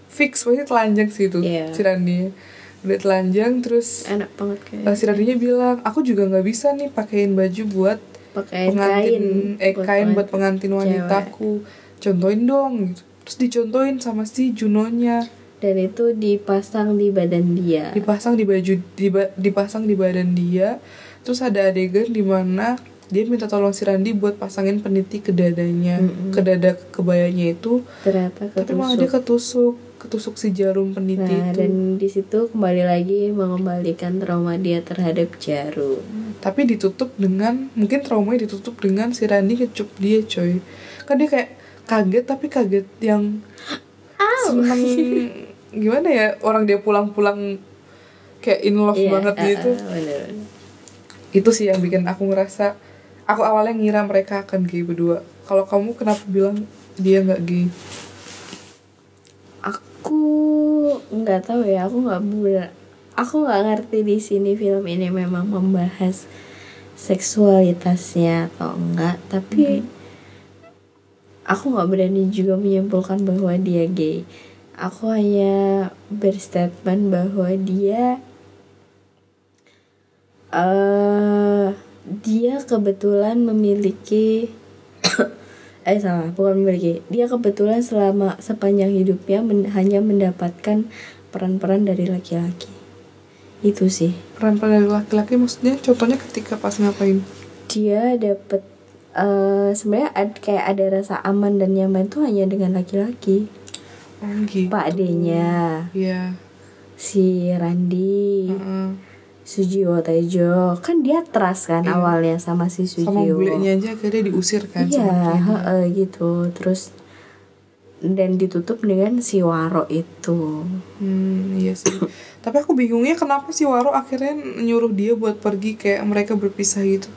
fix pasti telanjang sih itu Iya. si Randi udah telanjang terus enak banget kayak eh, si Randinya bilang aku juga nggak bisa nih pakein baju buat pakai pengantin kain eh kain buat pengantin cewek. wanitaku contohin dong gitu. terus dicontohin sama si Junonya dan itu dipasang di badan dia. Dipasang di baju di ba- dipasang di badan dia. Terus ada adegan di mana dia minta tolong si Randi buat pasangin peniti ke dadanya Mm-mm. ke dada kebayanya itu. Ternyata tapi malah dia ketusuk ketusuk ketusuk si jarum peniti nah itu. dan di situ kembali lagi mengembalikan trauma dia terhadap jarum. Tapi ditutup dengan mungkin traumanya ditutup dengan si Randi kecup dia coy. Kan dia kayak kaget tapi kaget yang [gasps] seneng [laughs] gimana ya orang dia pulang-pulang kayak in love Iya, banget ah, gitu. ah, bener. itu sih yang bikin aku ngerasa aku awalnya ngira mereka akan gay berdua. Kalau kamu kenapa bilang dia nggak gay? Aku nggak tahu ya aku nggak ber aku nggak ngerti di sini film ini memang membahas seksualitasnya atau enggak tapi aku nggak berani juga menyimpulkan bahwa dia gay aku hanya berstatement bahwa dia eh dia kebetulan memiliki [coughs] eh salah bukan memiliki. Dia kebetulan selama sepanjang hidupnya men- hanya mendapatkan peran-peran dari laki-laki. Itu sih. Peran-peran dari laki-laki maksudnya contohnya ketika pas ngapain? Dia dapet eh sebenarnya ad- kayak ada rasa aman dan nyaman tuh hanya dengan laki-laki gitu pak adenya iya si Randi Heeh. Sujiwo Tejo kan dia trust kan Iya. awalnya sama si sama Sujiwo bulenya aja akhirnya diusir kan iya sama Kina. heeh, gitu terus dan ditutup dengan si Waro itu Hmm, iya sih. Tapi aku bingungnya kenapa sih Waro akhirnya nyuruh dia buat pergi kayak mereka berpisah gitu.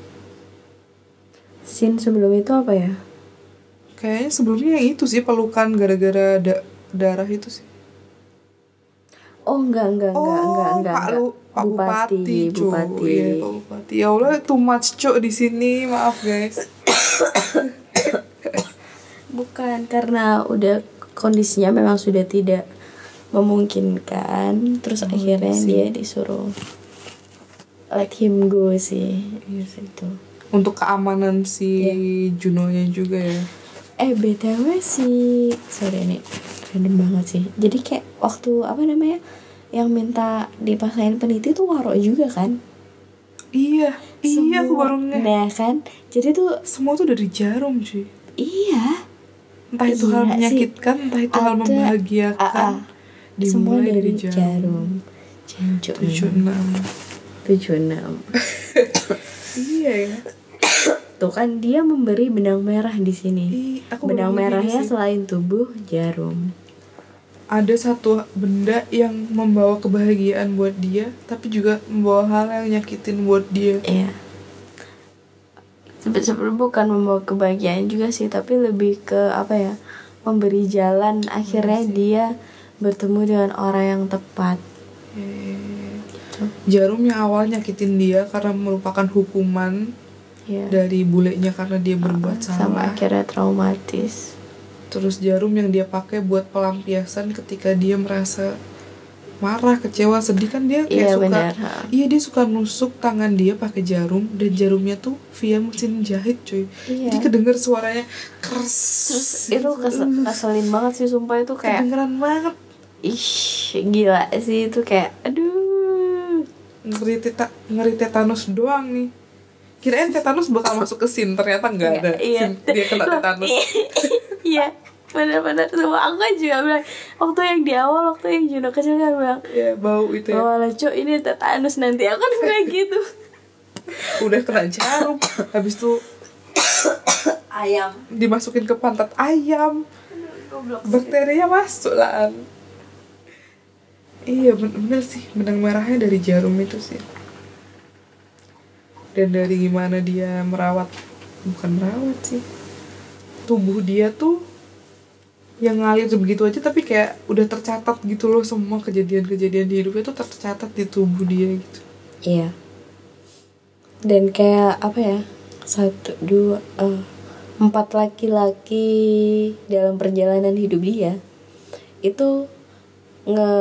scene sebelum itu apa ya Kayaknya sebelumnya yang itu sih pelukan gara-gara da- darah itu sih. oh enggak enggak enggak enggak enggak, Pak, enggak. Lu, Pak Bupati. Bupati. Iya, Pak Bupati. Ya Allah, too much cuk di sini. Maaf, guys. [coughs] bukan karena udah kondisinya memang sudah tidak memungkinkan terus akhirnya dia disuruh let him go sih Iya sih. itu Untuk keamanan si Iya. Junonya juga ya. eh btw si sorry ini random banget sih jadi kayak waktu apa namanya yang minta dipasangin peniti tuh waro juga kan Iya, iya aku Semua- baru nge. nah kan jadi tuh Semua tuh dari jarum, cuy. iya Entah itu hal Iya sih. menyakitkan, entah itu hal Ada- membahagiakan. Ah, ah. semua dari, dari jarum. jarum Tujuh enam. tujuh enam Iya ya. tuh kan dia memberi benang merah di sini Ih, aku benang merahnya sih. selain tubuh jarum ada satu benda yang membawa kebahagiaan buat dia, tapi juga membawa hal yang nyakitin buat dia. Iya. Sebenarnya bukan membawa kebahagiaan juga sih, tapi lebih ke apa ya? Memberi jalan akhirnya dia bertemu dengan orang yang tepat. Gitu. Jarum yang awal nyakitin dia karena merupakan hukuman Ya. dari bulenya karena dia berbuat Sama salah. akhirnya traumatis. Terus jarum yang dia pakai buat pelampiasan ketika dia merasa marah kecewa sedih kan dia kayak Iya, suka benar, ha. iya dia suka nusuk tangan dia pakai jarum dan jarumnya tuh via mesin jahit cuy. Iya. jadi kedenger suaranya keras terus itu kesel, keselin banget sih sumpah itu kayak kedengeran banget. Ih gila sih itu kayak aduh. Ngeri teta ngeri tetanus doang nih kirain tetanus bakal masuk ke sin ternyata nggak ada iya. Sin, dia kena tetanus. iya. Benar-benar. Semua aku kan juga bilang waktu yang di awal waktu yang Juno kecil kan bilang ya bau itu ya. Oh cok ini tetanus nanti aku kan bilang gitu. Udah kena jarum habis itu ayam. dimasukin ke pantat ayam. Bakterinya masuk lah. Iya bener-bener sih. Benang merahnya dari jarum itu sih dan dari gimana dia merawat bukan merawat sih tubuh dia tuh yang ngalir begitu aja tapi kayak udah tercatat gitu loh semua kejadian-kejadian di hidupnya tuh tercatat di tubuh dia gitu Iya. Dan kayak apa ya? Satu, dua, eh, empat laki-laki dalam perjalanan hidup dia itu nge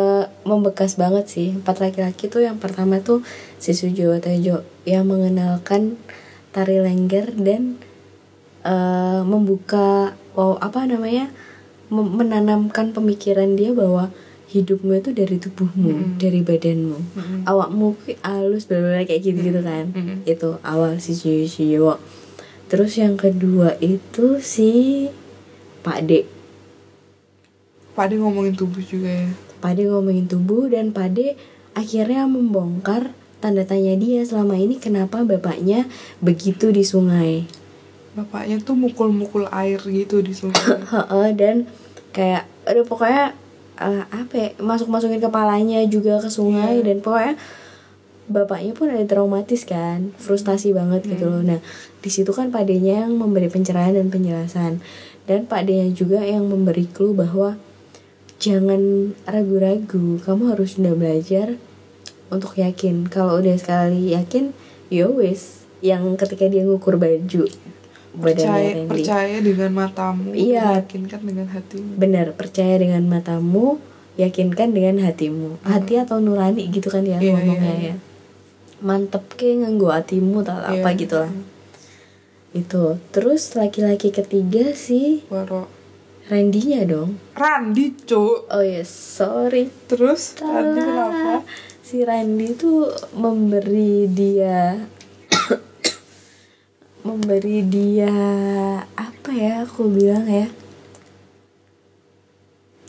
membekas banget sih. Empat laki-laki tuh yang pertama tuh Sujowo Tejo yang mengenalkan tari lengger dan eh, membuka wow apa namanya menanamkan pemikiran dia bahwa hidupmu itu dari tubuhmu, dari badanmu, awakmu ki halus bener kayak gitu gitu kan. Mm-mm. Itu awal si Sujowo. Terus yang kedua itu si Pak D. Pak Ade ngomongin tubuh juga ya Pak D ngomongin tubuh dan Pak D akhirnya membongkar tanda tanya dia selama ini kenapa bapaknya begitu di sungai. bapaknya tuh mukul-mukul air gitu di sungai. [laughs] Heeh, dan kayak aduh pokoknya eh, apa ya, masuk-masukin kepalanya juga ke sungai dan pokoknya bapaknya pun ada traumatis kan frustasi banget gitu loh. Nah di situ kan padenya yang memberi pencerahan dan penjelasan. Dan padenya juga yang memberi clue bahwa jangan ragu-ragu kamu harus udah belajar untuk yakin kalau udah sekali yakin ya wis yang ketika dia ngukur baju percaya Randy. percaya dengan matamu Iya. yakinkan dengan hatimu Benar, percaya dengan matamu, yakinkan dengan hatimu. Hati atau nurani gitu kan ya Iya, ngomongnya iya, ya. Mantep ke nganggo hatimu atau Iya. apa gitu lah. Itu. Terus laki-laki ketiga sih Waro Randinya dong. Randi cuk Oh ya, sorry. terus Randi Salah. kenapa Si Randy tuh memberi dia [coughs] memberi dia apa ya aku bilang ya?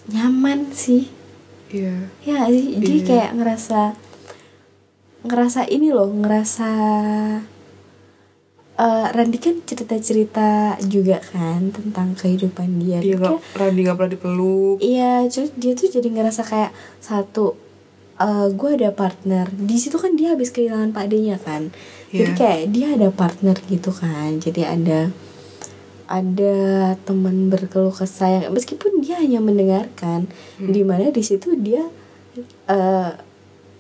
Nyaman sih. Iya. Ya sih? Jadi Iya. kayak ngerasa ngerasa ini loh ngerasa eh Randy kan cerita-cerita juga kan tentang kehidupan dia. Nggak Randi nggak pernah dipeluk. Iya, terus dia tuh jadi ngerasa kayak satu, eh gue ada partner. Di situ kan dia habis kehilangan Pak D-nya kan. Jadi Iya. kayak dia ada partner gitu kan. Jadi ada ada teman berkeluh kesah yang meskipun dia hanya mendengarkan, di mana di situ dia eh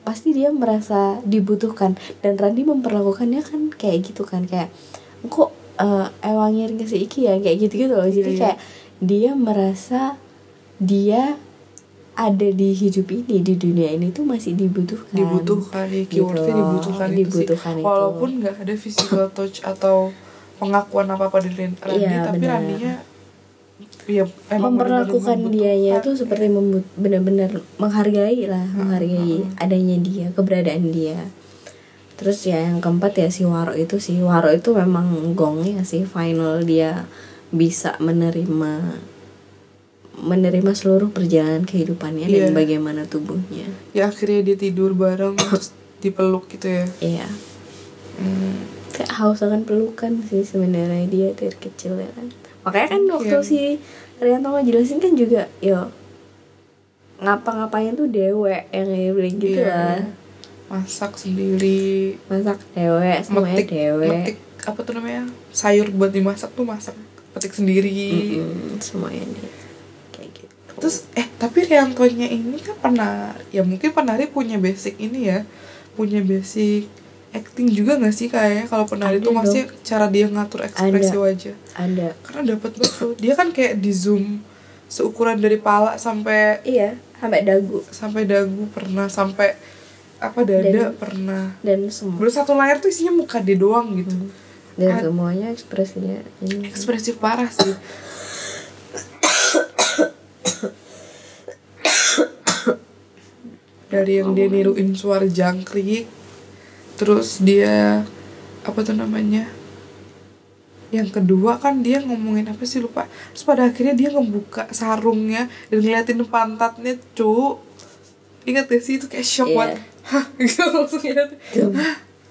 pasti dia merasa dibutuhkan dan Randy memperlakukannya kan kayak gitu kan kayak kok eh ewangir ke si iki ya kayak gitu gitu loh jadi Iya, iya. kayak dia merasa dia ada di hidup ini di dunia ini tuh masih dibutuhkan. Dibutuhkan ya keywordnya Gitu. dibutuhkan, dibutuhkan itu itu. sih walaupun nggak ada physical touch atau pengakuan apa apa dari Ran- Randi Iya, tapi benar. Randinya ya emang memperlakukan dianya tuh seperti benar-benar menghargai lah menghargai adanya dia keberadaan dia. Terus ya yang keempat ya si Waro itu sih. Waro itu memang gongnya sih final dia bisa menerima menerima seluruh perjalanan kehidupannya dan Iya. bagaimana tubuhnya. Ya akhirnya dia tidur bareng terus dipeluk gitu ya. Iya. Hmm, kayak haus akan pelukan sih sebenarnya dia dari kecil ya kan. Makanya kan waktu Iya. si Rianto ngejelasin kan juga yo ngapa-ngapain tuh dewe yang bilang gitu Iya. lah. Masak sendiri. Masak dewe semuanya metik dewe. metik apa tuh namanya sayur buat dimasak tuh masak petik sendiri. Mm-mm, semuanya dia. kayak gitu terus eh tapi Riantonya ini kan pernah ya mungkin penari punya basic ini ya punya basic acting juga gak sih kayaknya kalau penari itu masih cara dia ngatur ekspresi Ada. wajah. ada. Karena dapat banget dia kan kayak di zoom seukuran dari pala sampai iya sampai dagu. sampai dagu pernah sampai apa dada Dan- pernah. dan semua. Baru satu layar tuh isinya muka dia doang gitu. Dan Ad- semuanya ekspresinya ini. ekspresif parah sih dari yang dia niruin suara jangkrik terus dia apa tuh namanya? Yang kedua kan dia ngomongin apa sih lupa. Terus pada akhirnya dia ngebuka sarungnya dan ngeliatin pantatnya cu. Ingat gak sih? Itu kayak shock Iya. banget. [laughs] Hah gitu langsung lihat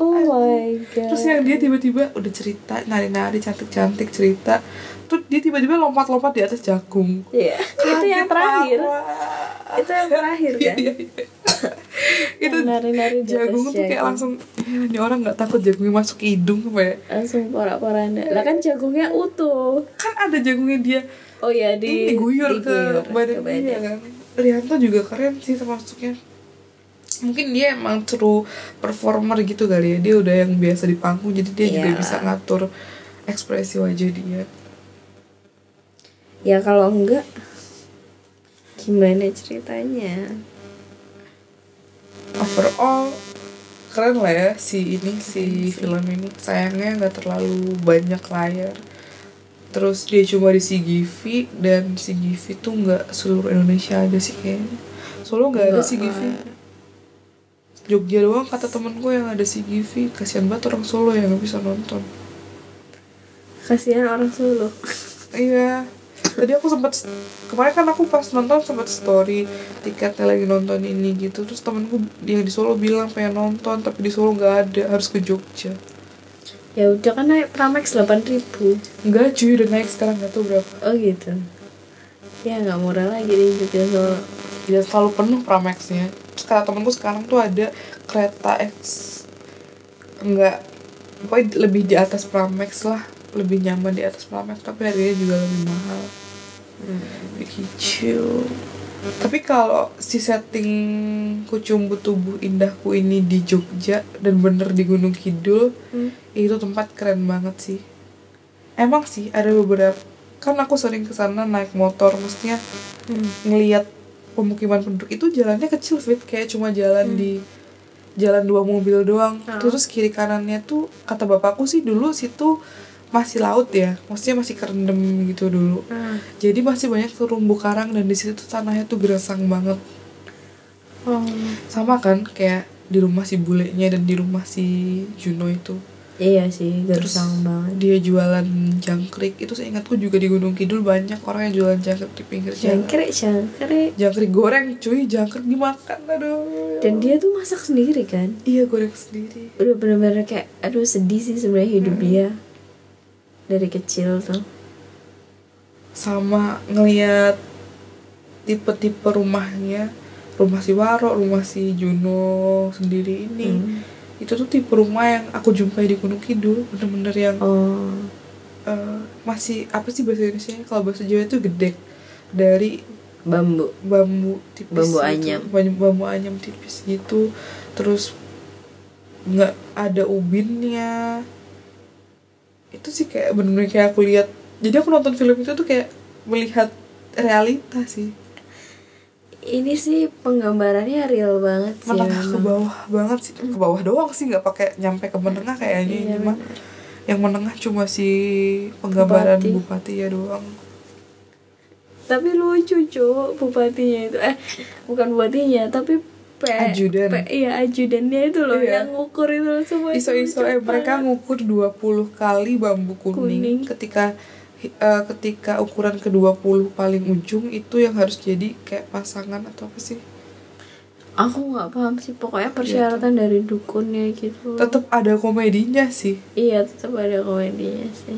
oh my god. terus yang dia tiba-tiba udah cerita nari-nari cantik-cantik cerita. Tuh dia tiba-tiba lompat-lompat di atas jagung. Iya, itu yang terakhir. parah. itu yang terakhir kan? iya, iya. itu nari-nari jagung tuh kayak langsung "Eh, ini orang nggak takut jagungnya masuk ke hidung apa ya? Langsung porak-poranda lah kan jagungnya utuh. Kan ada jagungnya dia oh ya di ini diguyur ke diguyur badan. dia kan? Rianto juga keren sih termasuknya mungkin dia emang true performer gitu kali ya. Dia udah yang biasa di panggung jadi dia juga Iya. bisa ngatur ekspresi wajah dia. Ya kalau enggak gimana ceritanya? Overall keren lah ya si ini si film ini. Sayangnya nggak terlalu banyak layar. Terus dia cuma di CGV dan CGV tuh nggak seluruh Indonesia ada sih kayaknya. Solo nggak ada CGV Jogja doang kata temenku yang ada CGV kasihan banget orang Solo yang nggak bisa nonton. Kasihan orang Solo. Iya. Tadi aku sempat kemarin kan aku pas nonton sempat story tiketnya lagi nonton ini gitu. Terus temenku yang di Solo bilang pengen nonton tapi di Solo nggak ada harus ke Jogja. Ya udah kan naik Pramex 8000 enggak cuy udah naik sekarang nggak tahu berapa. Oh gitu. Ya nggak murah lagi di Jogja Solo. Tidak selalu penuh Pramexnya. terus kata temenku sekarang tuh ada kereta X. Enggak pokoknya lebih di atas Pramex lah. Lebih nyaman di atas Pramex tapi harganya juga lebih mahal. Begitu tapi kalau si setting kucumbu tubuh indahku ini di Jogja dan bener di Gunung Kidul Hmm. itu tempat keren banget sih. Emang sih ada beberapa kan aku sering ke sana naik motor maksudnya ngelihat pemukiman penduduk itu jalannya kecil fit. Kayak cuma jalan di jalan dua mobil doang. Ah. terus kiri kanannya tuh kata bapakku sih dulu situ masih laut ya. Maksudnya masih kerendam gitu dulu. Ah. jadi masih banyak terumbu karang dan di situ tuh tanahnya tuh gersang banget. Oh. Sama kan kayak di rumah si bulenya dan di rumah si Juno itu iya sih gersang banget. dia jualan jangkrik. Itu seingatku juga di Gunung Kidul banyak orang yang jualan jangkrik di pinggir jalan. Jangkrik jangkrik. Jangkrik goreng cuy. Jangkrik dimakan aduh. Dan dia tuh masak sendiri kan? Iya goreng sendiri. Udah bener-bener kayak aduh sedih sih sebenarnya hidup dia. Dari kecil tuh. Sama ngeliat tipe-tipe rumahnya. Rumah si Waro rumah si Juno sendiri ini. Hmm. Itu tuh tipe rumah yang aku jumpai di Gunung Kidul bener-bener yang oh. eh, masih apa sih bahasa Indonesia? Kalau bahasa Jawa itu gede. Dari bambu. Bambu tipis Bambu gitu. anyam. bambu, bambu anyam tipis gitu. Terus nggak ada ubinnya. Itu sih kayak bener-bener kayak aku lihat. Jadi aku nonton film itu tuh kayak melihat realita sih ini sih penggambarannya real banget sih menengah ke memang. bawah banget sih ke bawah doang sih nggak pakai nyampe ke menengah kayaknya Iya, ini mah yang menengah cuma si penggambaran Bupati. bupati ya doang tapi lucu cu bupatinya itu eh bukan bupatinya tapi P, Ajudan. P, iya ajudannya itu loh Iya. yang ngukur itu loh semua iso-iso eh mereka ngukur 20 kali bambu kuning, Kuning. ketika eh, ketika ukuran ke-20 paling ujung itu yang harus jadi kayak pasangan atau apa sih? Aku nggak paham sih pokoknya persyaratan dari dukunnya gitu. Tetap ada komedinya sih. Iya tetap ada komedinya sih.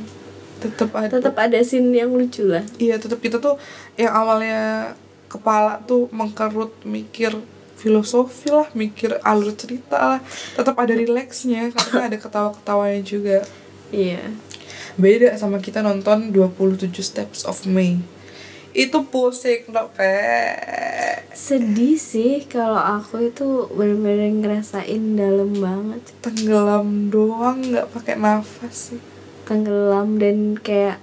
Tetap ada. Tetap ada scene yang lucu lah. Iya tetap kita tuh yang awalnya kepala tuh mengkerut mikir filosofi lah mikir alur cerita lah. Tetap ada rileksnya karena ada ketawa-ketawanya juga. Iya beda sama kita nonton 27 Steps of May. Itu pusing no pe. Sedih sih kalau aku itu bener-bener ngerasain dalam banget. Tenggelam doang nggak pakai nafas sih. Tenggelam dan kayak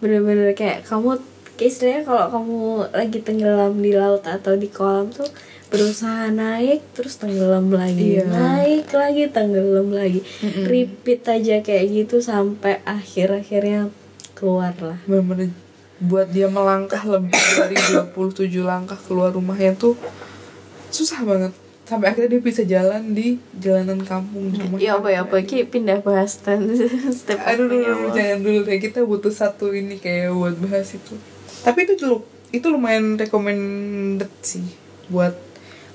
bener-bener kayak kamu kayak istilahnya kalau kamu lagi tenggelam di laut atau di kolam tuh berusaha naik terus tenggelam lagi. Iya. naik lagi tenggelam lagi. Repeat aja kayak gitu sampai akhir akhirnya keluar lah. Bener-bener buat dia melangkah lebih dari 27 langkah keluar rumahnya tuh susah banget. Sampai akhirnya dia bisa jalan di jalanan kampung di rumah. Ya apa ya? Apa? Ki pindah bahas dan [laughs] step aduh ya, dulu jangan dulu deh. Kita butuh satu ini kayak buat bahas itu. Tapi itu dulu. Itu lumayan recommended sih buat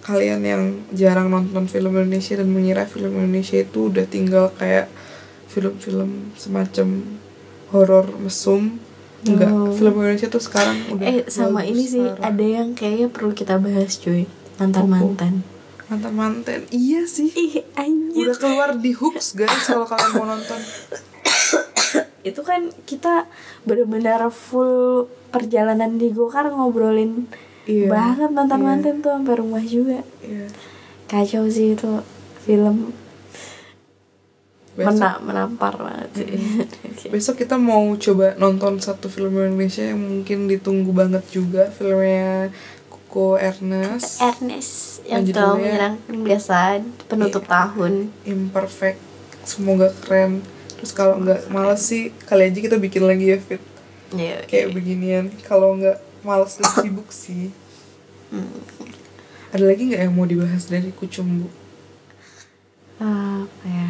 kalian yang jarang nonton film Indonesia dan mengira film Indonesia itu udah tinggal kayak film-film semacam horor mesum. Enggak Oh. film Indonesia tuh sekarang udah eh sama ini sih parah. ada yang kayaknya perlu kita bahas cuy. Mantan mantan. Mantan mantan. Iya sih. Ih anjir. Udah keluar di hooks guys kalau kalian mau nonton. [coughs] Itu kan kita benar-benar full perjalanan di Gokar ngobrolin Iya, banget mantan mantan tuh sampai rumah juga. Iya. kacau sih itu film. Besok- mena menampar banget sih. [laughs] Besok kita mau coba nonton satu film Indonesia yang mungkin ditunggu banget juga filmnya Koko Ernest. Ernest yang terlalu judulnya- menyenangkan biasa penutup Iya. tahun. Imperfect semoga keren. Terus kalau nggak males sih kali aja kita bikin lagi ya fit. Ya oke. kayak beginian. Kalau nggak males dan sibuk sih. Hmm. ada lagi nggak yang mau dibahas dari Kucumbu apa ya?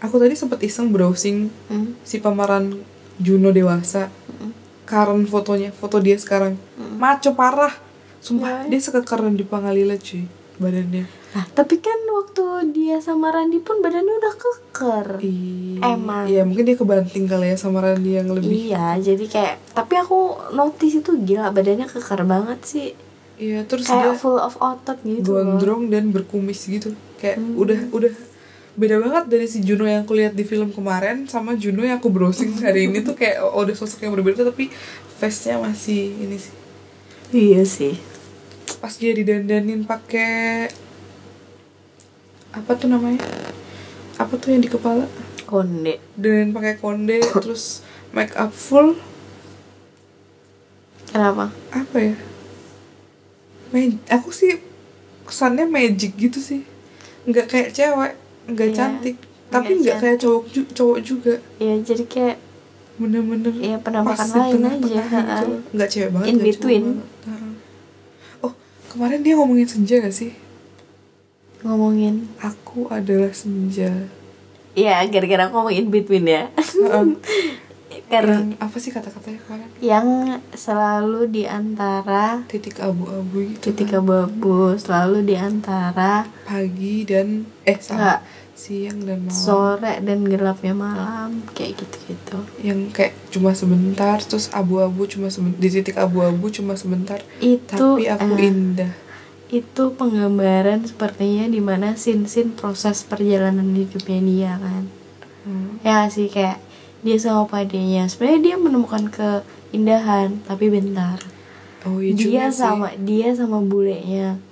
Aku tadi sempat iseng browsing Hmm? si pemeran Juno dewasa. Karen fotonya foto dia sekarang. Maco parah. Sumpah Ya. dia sekekeren di Pangalila cuy badannya Nah, tapi kan waktu dia sama Randi pun badannya udah keker. Ih, Emang. Iya mungkin dia kebanting kali ya sama Randy yang lebih Iya, jadi kayak tapi aku notice itu gila badannya keker banget sih. Iya terus Kayak dia full of otot gitu loh. gondrong dan berkumis gitu kayak udah udah beda banget dari si Juno yang aku lihat di film kemarin sama Juno yang aku browsing [laughs] hari ini tuh kayak oh, udah sosok yang berbeda tapi face-nya masih ini sih Iya sih. pas dia didandanin pakai apa tuh namanya? Apa tuh yang di kepala? Konde. dan pakai konde [laughs] terus make up full. Kenapa? apa ya? Mag- aku sih kesannya magic gitu sih. Nggak kayak cewek nggak Iya, cantik. tapi nggak kayak cowok ju- cowok juga. Ya jadi kayak bener-bener Iya, penampakan lain aja, gitu nggak cewek banget In between. banget. Oh kemarin dia ngomongin senja gak sih ngomongin. aku adalah senja Iya, gara-gara aku ngomongin between ya. Ha-ha. [laughs] Karena yang apa sih kata-katanya kemarin yang selalu di antara titik abu-abu gitu titik kan. abu-abu selalu di antara pagi dan eh salah siang dan malam sore dan gelapnya malam kayak gitu-gitu. yang kayak cuma sebentar terus abu-abu cuma sebentar di titik abu-abu cuma sebentar Itu tapi aku eh, indah itu penggambaran sepertinya di mana sin-sin proses perjalanan hidupnya dia kan Hmm. ya sih kayak dia sama padanya sebenarnya dia menemukan keindahan tapi bentar oh iya dia sih. sama dia sama bulenya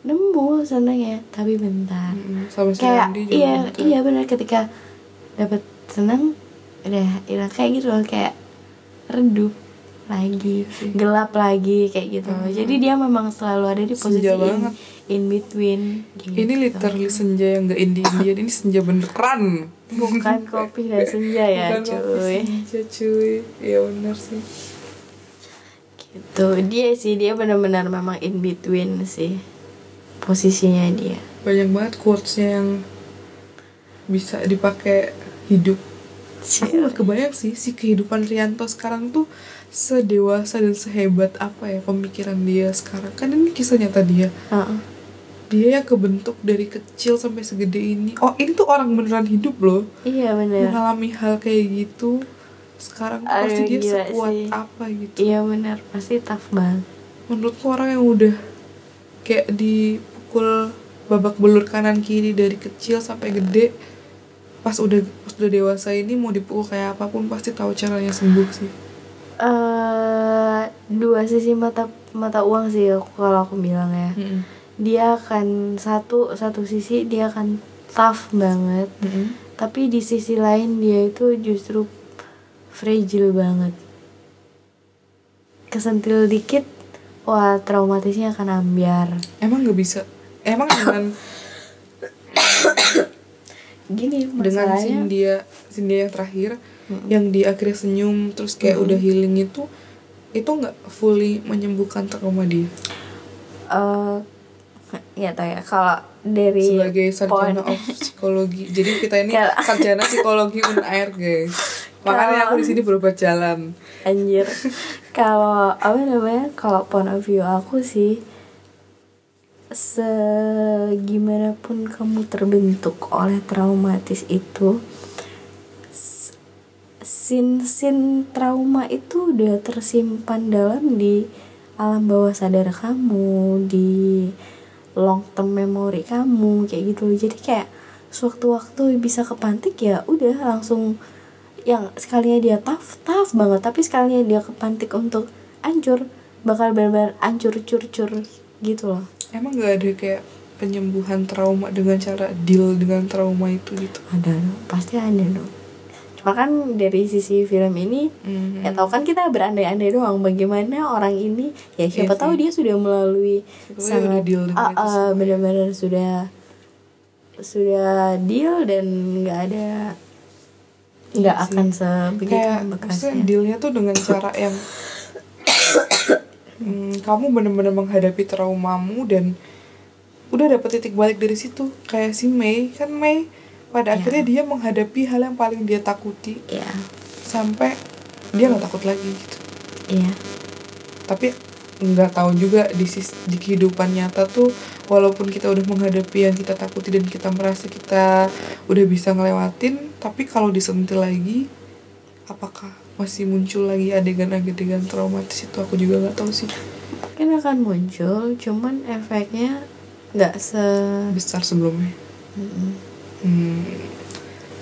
nemu senangnya tapi bentar Mm-mm, sama kayak juga iya bentar. iya benar ketika dapat senang udah hilang kayak gitu loh kayak redup lagi Iya sih. gelap lagi kayak gitu. Mhm. jadi dia memang selalu ada di posisi Senja in, banget. in between gitu. ini literally senja yang gak indie indian ini senja beneran. Bukan kopi dan senja ya Bukan kopi cuy. senja cuy. Iya benar sih. Gitu. Dia sih dia benar-benar memang in between sih posisinya dia. Banyak banget quotesnya yang bisa dipakai hidup. Aku gak kebayang sih si kehidupan Rianto sekarang tuh sedewasa dan sehebat apa ya pemikiran dia sekarang. Kan ini kisah nyata dia. Heeh. dia yang kebentuk dari kecil sampai segede ini. Oh ini tuh orang beneran hidup loh. Iya benar mengalami hal kayak gitu sekarang Aduh, pasti dia sekuat sih. apa gitu. Iya benar pasti tough banget. Menurutku orang yang udah kayak dipukul babak belur kanan kiri dari kecil sampai gede pas udah pas udah dewasa ini mau dipukul kayak apa pun pasti tahu caranya sembuh sih eh dua sisi mata mata uang sih aku kalau aku bilang ya. Dia akan satu satu sisi dia akan tough banget. Tapi di sisi lain dia itu justru fragile banget. Kesentil dikit wah traumatisnya akan ambiar. Emang nggak bisa? Emang [laughs] dengan gini dengan masalahnya scene dia scene dia yang terakhir yang di akhirnya senyum terus kayak udah healing itu itu nggak fully menyembuhkan trauma dia? Eh ya tau ya kalau dari sebagai sarjana point- of psikologi. Jadi kita ini [laughs] sarjana psikologi unair guys. Makanya aku di sini berobat jalan. Anjir. Kalau apa namanya kalau point of view aku sih segimana pun kamu terbentuk oleh traumatis itu sin-sin trauma itu udah tersimpan dalam di alam bawah sadar kamu di long term memory kamu kayak gitu loh. Jadi kayak sewaktu-waktu bisa kepantik ya udah langsung yang sekalinya dia tough tough banget. Tapi sekalinya dia kepantik untuk hancur bakal benar-benar hancur cur-cur gitu loh. Emang nggak ada kayak penyembuhan trauma dengan cara deal dengan trauma itu gitu? Ada dong pasti ada dong cuma kan dari sisi film ini Mhm. ya tahu kan kita berandai-andai doang bagaimana orang ini ya siapa Iya tahu sih. dia sudah melalui Siapa sangat ah, semua. benar-benar sudah sudah deal dan nggak ada nggak Iya sih. akan sebegitu kayak maksudnya dealnya tuh dengan cara yang [coughs] hmm, kamu bener-bener menghadapi traumamu dan udah dapet titik balik dari situ kayak si Mei kan Mei pada Ya. akhirnya dia menghadapi hal yang paling dia takuti. Ya sampai dia nggak takut lagi gitu. Iya. Tapi nggak tahu juga di sis di kehidupan nyata tuh walaupun kita udah menghadapi yang kita takuti dan kita merasa kita udah bisa ngelewatin tapi kalau disentil lagi apakah masih muncul lagi adegan-adegan traumatis itu? Aku juga nggak tahu sih. Mungkin akan muncul cuman efeknya nggak se besar sebelumnya. Mm-mm. Hmm,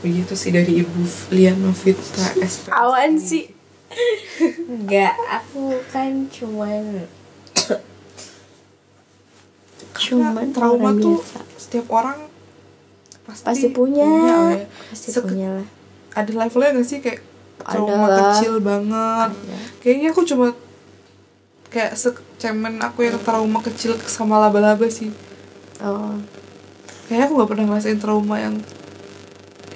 begitu sih dari ibu Liana Fitra SP awan sih? [laughs] Nggak aku kan cuman cuman trauma orang tuh biasa. setiap orang pasti, pasti punya, lah ya. pasti punya lah. ada levelnya gak sih? Kayak trauma Ada lah. kecil banget. Ada. kayaknya aku cuma kayak secemen aku yang trauma kecil sama laba-laba sih. Oh kayaknya aku gak pernah ngerasain trauma yang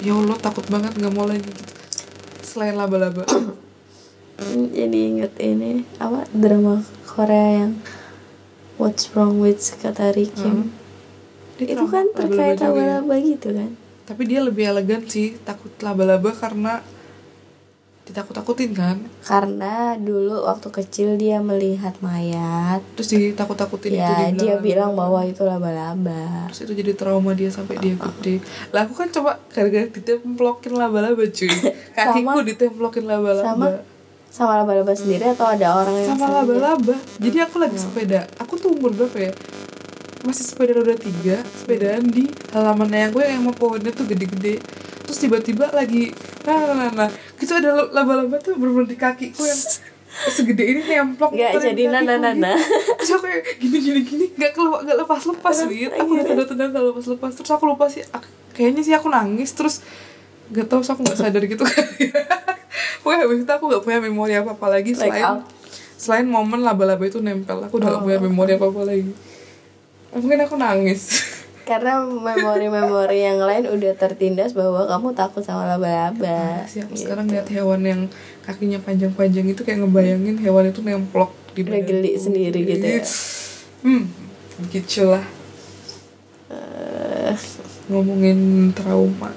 ya Allah takut banget nggak mau lagi gitu. Selain laba-laba. Hmm, [clears throat] jadi inget ini apa drama Korea yang What's Wrong with Sekretari Kim Dia itu kan terkait ya. laba-laba gitu kan? Tapi dia lebih elegan sih takut laba-laba karena ditakut-takutin kan? Karena dulu waktu kecil dia melihat mayat. Terus ditakut-takutin itu ya dia dibilang bilang bahwa itu laba-laba. Terus itu jadi trauma dia sampai dia gede. Lah aku kan coba gara-gara ditemplokin laba-laba cuy. [laughs] Kakiku ditemplokin laba-laba. sama sama laba-laba sendiri atau ada orang yang sama laba-laba. Jadi aku lagi sepeda. Aku tuh umur berapa ya masih sepeda roda tiga sepedaan di halaman yang gue yang mau pohonnya tuh gede-gede terus tiba-tiba lagi nah nah nah, nah. gitu ada laba-laba tuh bener di kakiku yang segede ini nemplok muterin jadi kakiku nana-nana. gitu. terus aku kayak gini gini gini nggak keluar nggak lepas lepas gitu aku udah tanda tanda nggak lepas lepas terus aku lupa sih ak- kayaknya sih aku nangis terus nggak tahu sih aku nggak sadar gitu kan [laughs] pokoknya habis itu aku nggak punya memori apa apa lagi Like selain out. selain momen laba-laba itu nempel aku udah gak Oh. punya memori apa apa lagi mungkin aku nangis karena memori-memori yang lain udah tertindas bahwa kamu takut sama laba-laba sih aku Gitu. sekarang lihat hewan yang kakinya panjang-panjang itu kayak ngebayangin hewan itu nemplok di Udah badanku. geli sendiri gitu ya. hmm gitu lah Eh, ngomongin trauma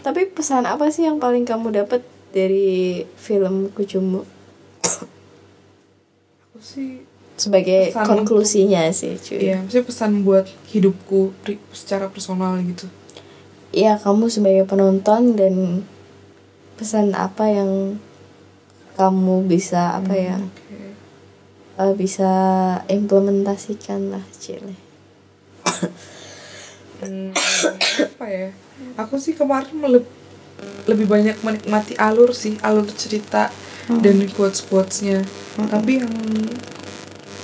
tapi pesan apa sih yang paling kamu dapat dari film Kucumu aku sih sebagai Pesan konklusinya sih cuy. Ya maksudnya pesan buat hidupku pri- secara personal gitu. Iya kamu sebagai penonton dan pesan apa yang kamu bisa apa ya oke. eh, bisa implementasikan lah Cile Hmm, apa ya? Aku sih kemarin meleb- lebih banyak menikmati alur sih alur cerita dan quotes quotesnya tapi yang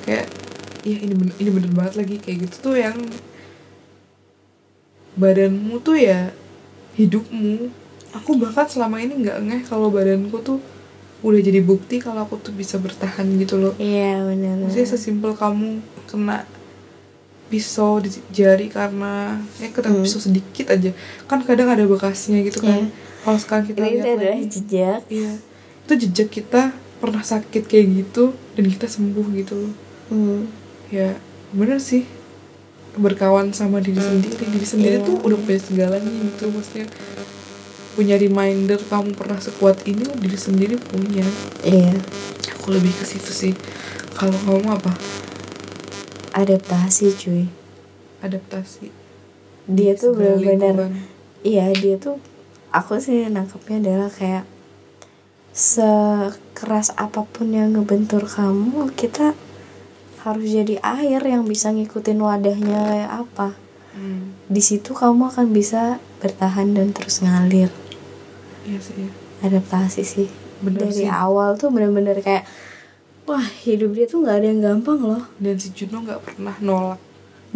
kayak ya ini bener, ini bener banget lagi kayak gitu tuh yang badanmu tuh ya hidupmu. Aku bahkan selama ini nggak ngeh kalau badanku tuh udah jadi bukti kalau aku tuh bisa bertahan gitu loh. Iya benar maksudnya sesimpel kamu kena pisau di jari karena ya kena Hmm. pisau sedikit aja. Kan kadang ada bekasnya gitu kan. Iya. kalau sekarang kita ini itu lihat adalah lagi jejak. iya itu jejak kita pernah sakit kayak gitu dan kita sembuh gitu loh hmm. ya bener sih. Berkawan sama diri sendiri. Diri sendiri Iya. tuh udah punya segalanya gitu maksudnya. Punya reminder kamu pernah sekuat ini diri sendiri punya. Iya. Aku lebih ke situ sih. Kalau kamu apa? Adaptasi cuy. Adaptasi. Dia tuh benar-benar iya dia tuh aku sih nangkepnya adalah kayak sekeras apa pun yang ngebentur kamu kita harus jadi air yang bisa ngikutin wadahnya kayak apa. Hmm, di situ kamu akan bisa bertahan dan terus ngalir. Iya sih. Adaptasi sih. Bener dari sih. awal tuh bener-bener kayak wah hidup dia tuh nggak ada yang gampang loh. Dan si Juno nggak pernah nolak.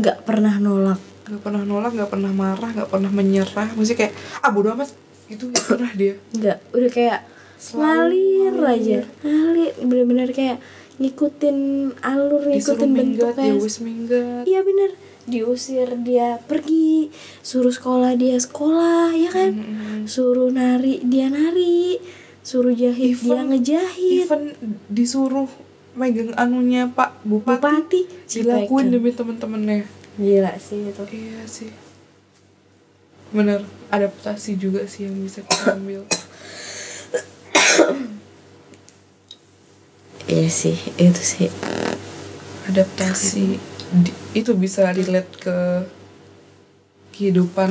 Nggak pernah nolak. Nggak pernah nolak nggak pernah marah nggak pernah menyerah. Maksudnya kayak ah bodo amat. Itu nggak pernah dia. Nggak. Udah kayak Selalu ngalir ngalir. aja. Ngalir. Bener-bener kayak ngikutin alur ngikutin bentuk minggat ya kayak iya bener. Diusir dia pergi suruh sekolah dia sekolah ya kan? Mm-mm. suruh nari dia nari. Suruh jahit dia Even- ngejahit. even disuruh megang anunya Pak Bupati, bupati. dilakuin demi temen-temennya. Gila sih itu. Iya sih. Bener adaptasi juga sih yang bisa kita ambil [coughs] iya sih itu sih. Adaptasi di- itu bisa relate ke kehidupan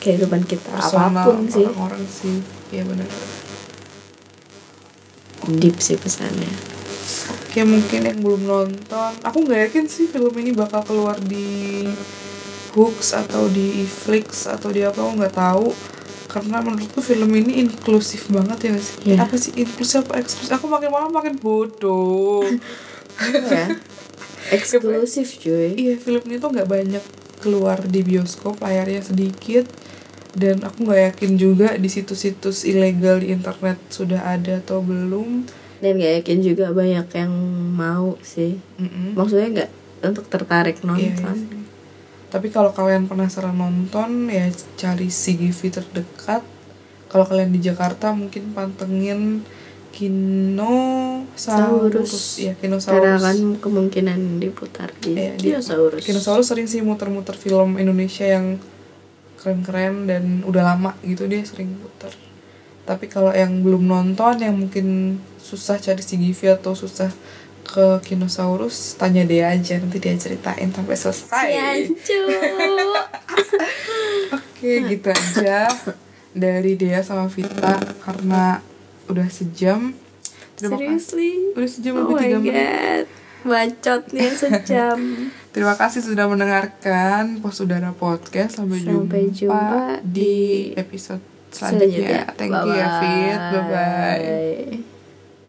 kehidupan kita personal apa pun sih. orang-orang sih. Iya benar. Deep sih pesannya. Oke mungkin yang belum nonton Aku nggak yakin sih film ini bakal keluar di Hooks atau di Flix atau di apa aku nggak tahu karena menurutku film ini inklusif banget ya nggak sih Iya. apa sih inklusif apa eksklusif? Aku makin malam makin bodoh. Ya? [laughs] Eksklusif cuy. Iya film ini tuh nggak banyak keluar di bioskop layarnya sedikit. Dan aku nggak yakin juga di situs-situs ilegal di internet sudah ada atau belum. Dan gak yakin juga banyak yang mau sih. Mm-mm. maksudnya nggak untuk tertarik Iya, iya. nonton. sih. Tapi kalau kalian penasaran nonton ya cari CGV terdekat. Kalau kalian di Jakarta mungkin pantengin Kino Saurus. Ya, karena Kinosaurus. kan kemungkinan diputar di dia- dinosaurus Kinosaurus sering sih muter-muter film Indonesia yang keren-keren dan udah lama gitu dia sering putar. Tapi kalau yang belum nonton yang mungkin susah cari CGV atau susah ke Kinosaurus tanya dia aja nanti dia ceritain sampai selesai. [laughs] Oke gitu aja dari Dea sama Vita karena udah sejam. Terima kasih. seriously Udah sejam oh lebih tiga menit. god bacotnya [laughs] sejam Terima kasih sudah mendengarkan Posudara Podcast. Sampai, Sampai jumpa, jumpa di episode selanjutnya. Thank you ya Fit. Bye bye. Bye-bye.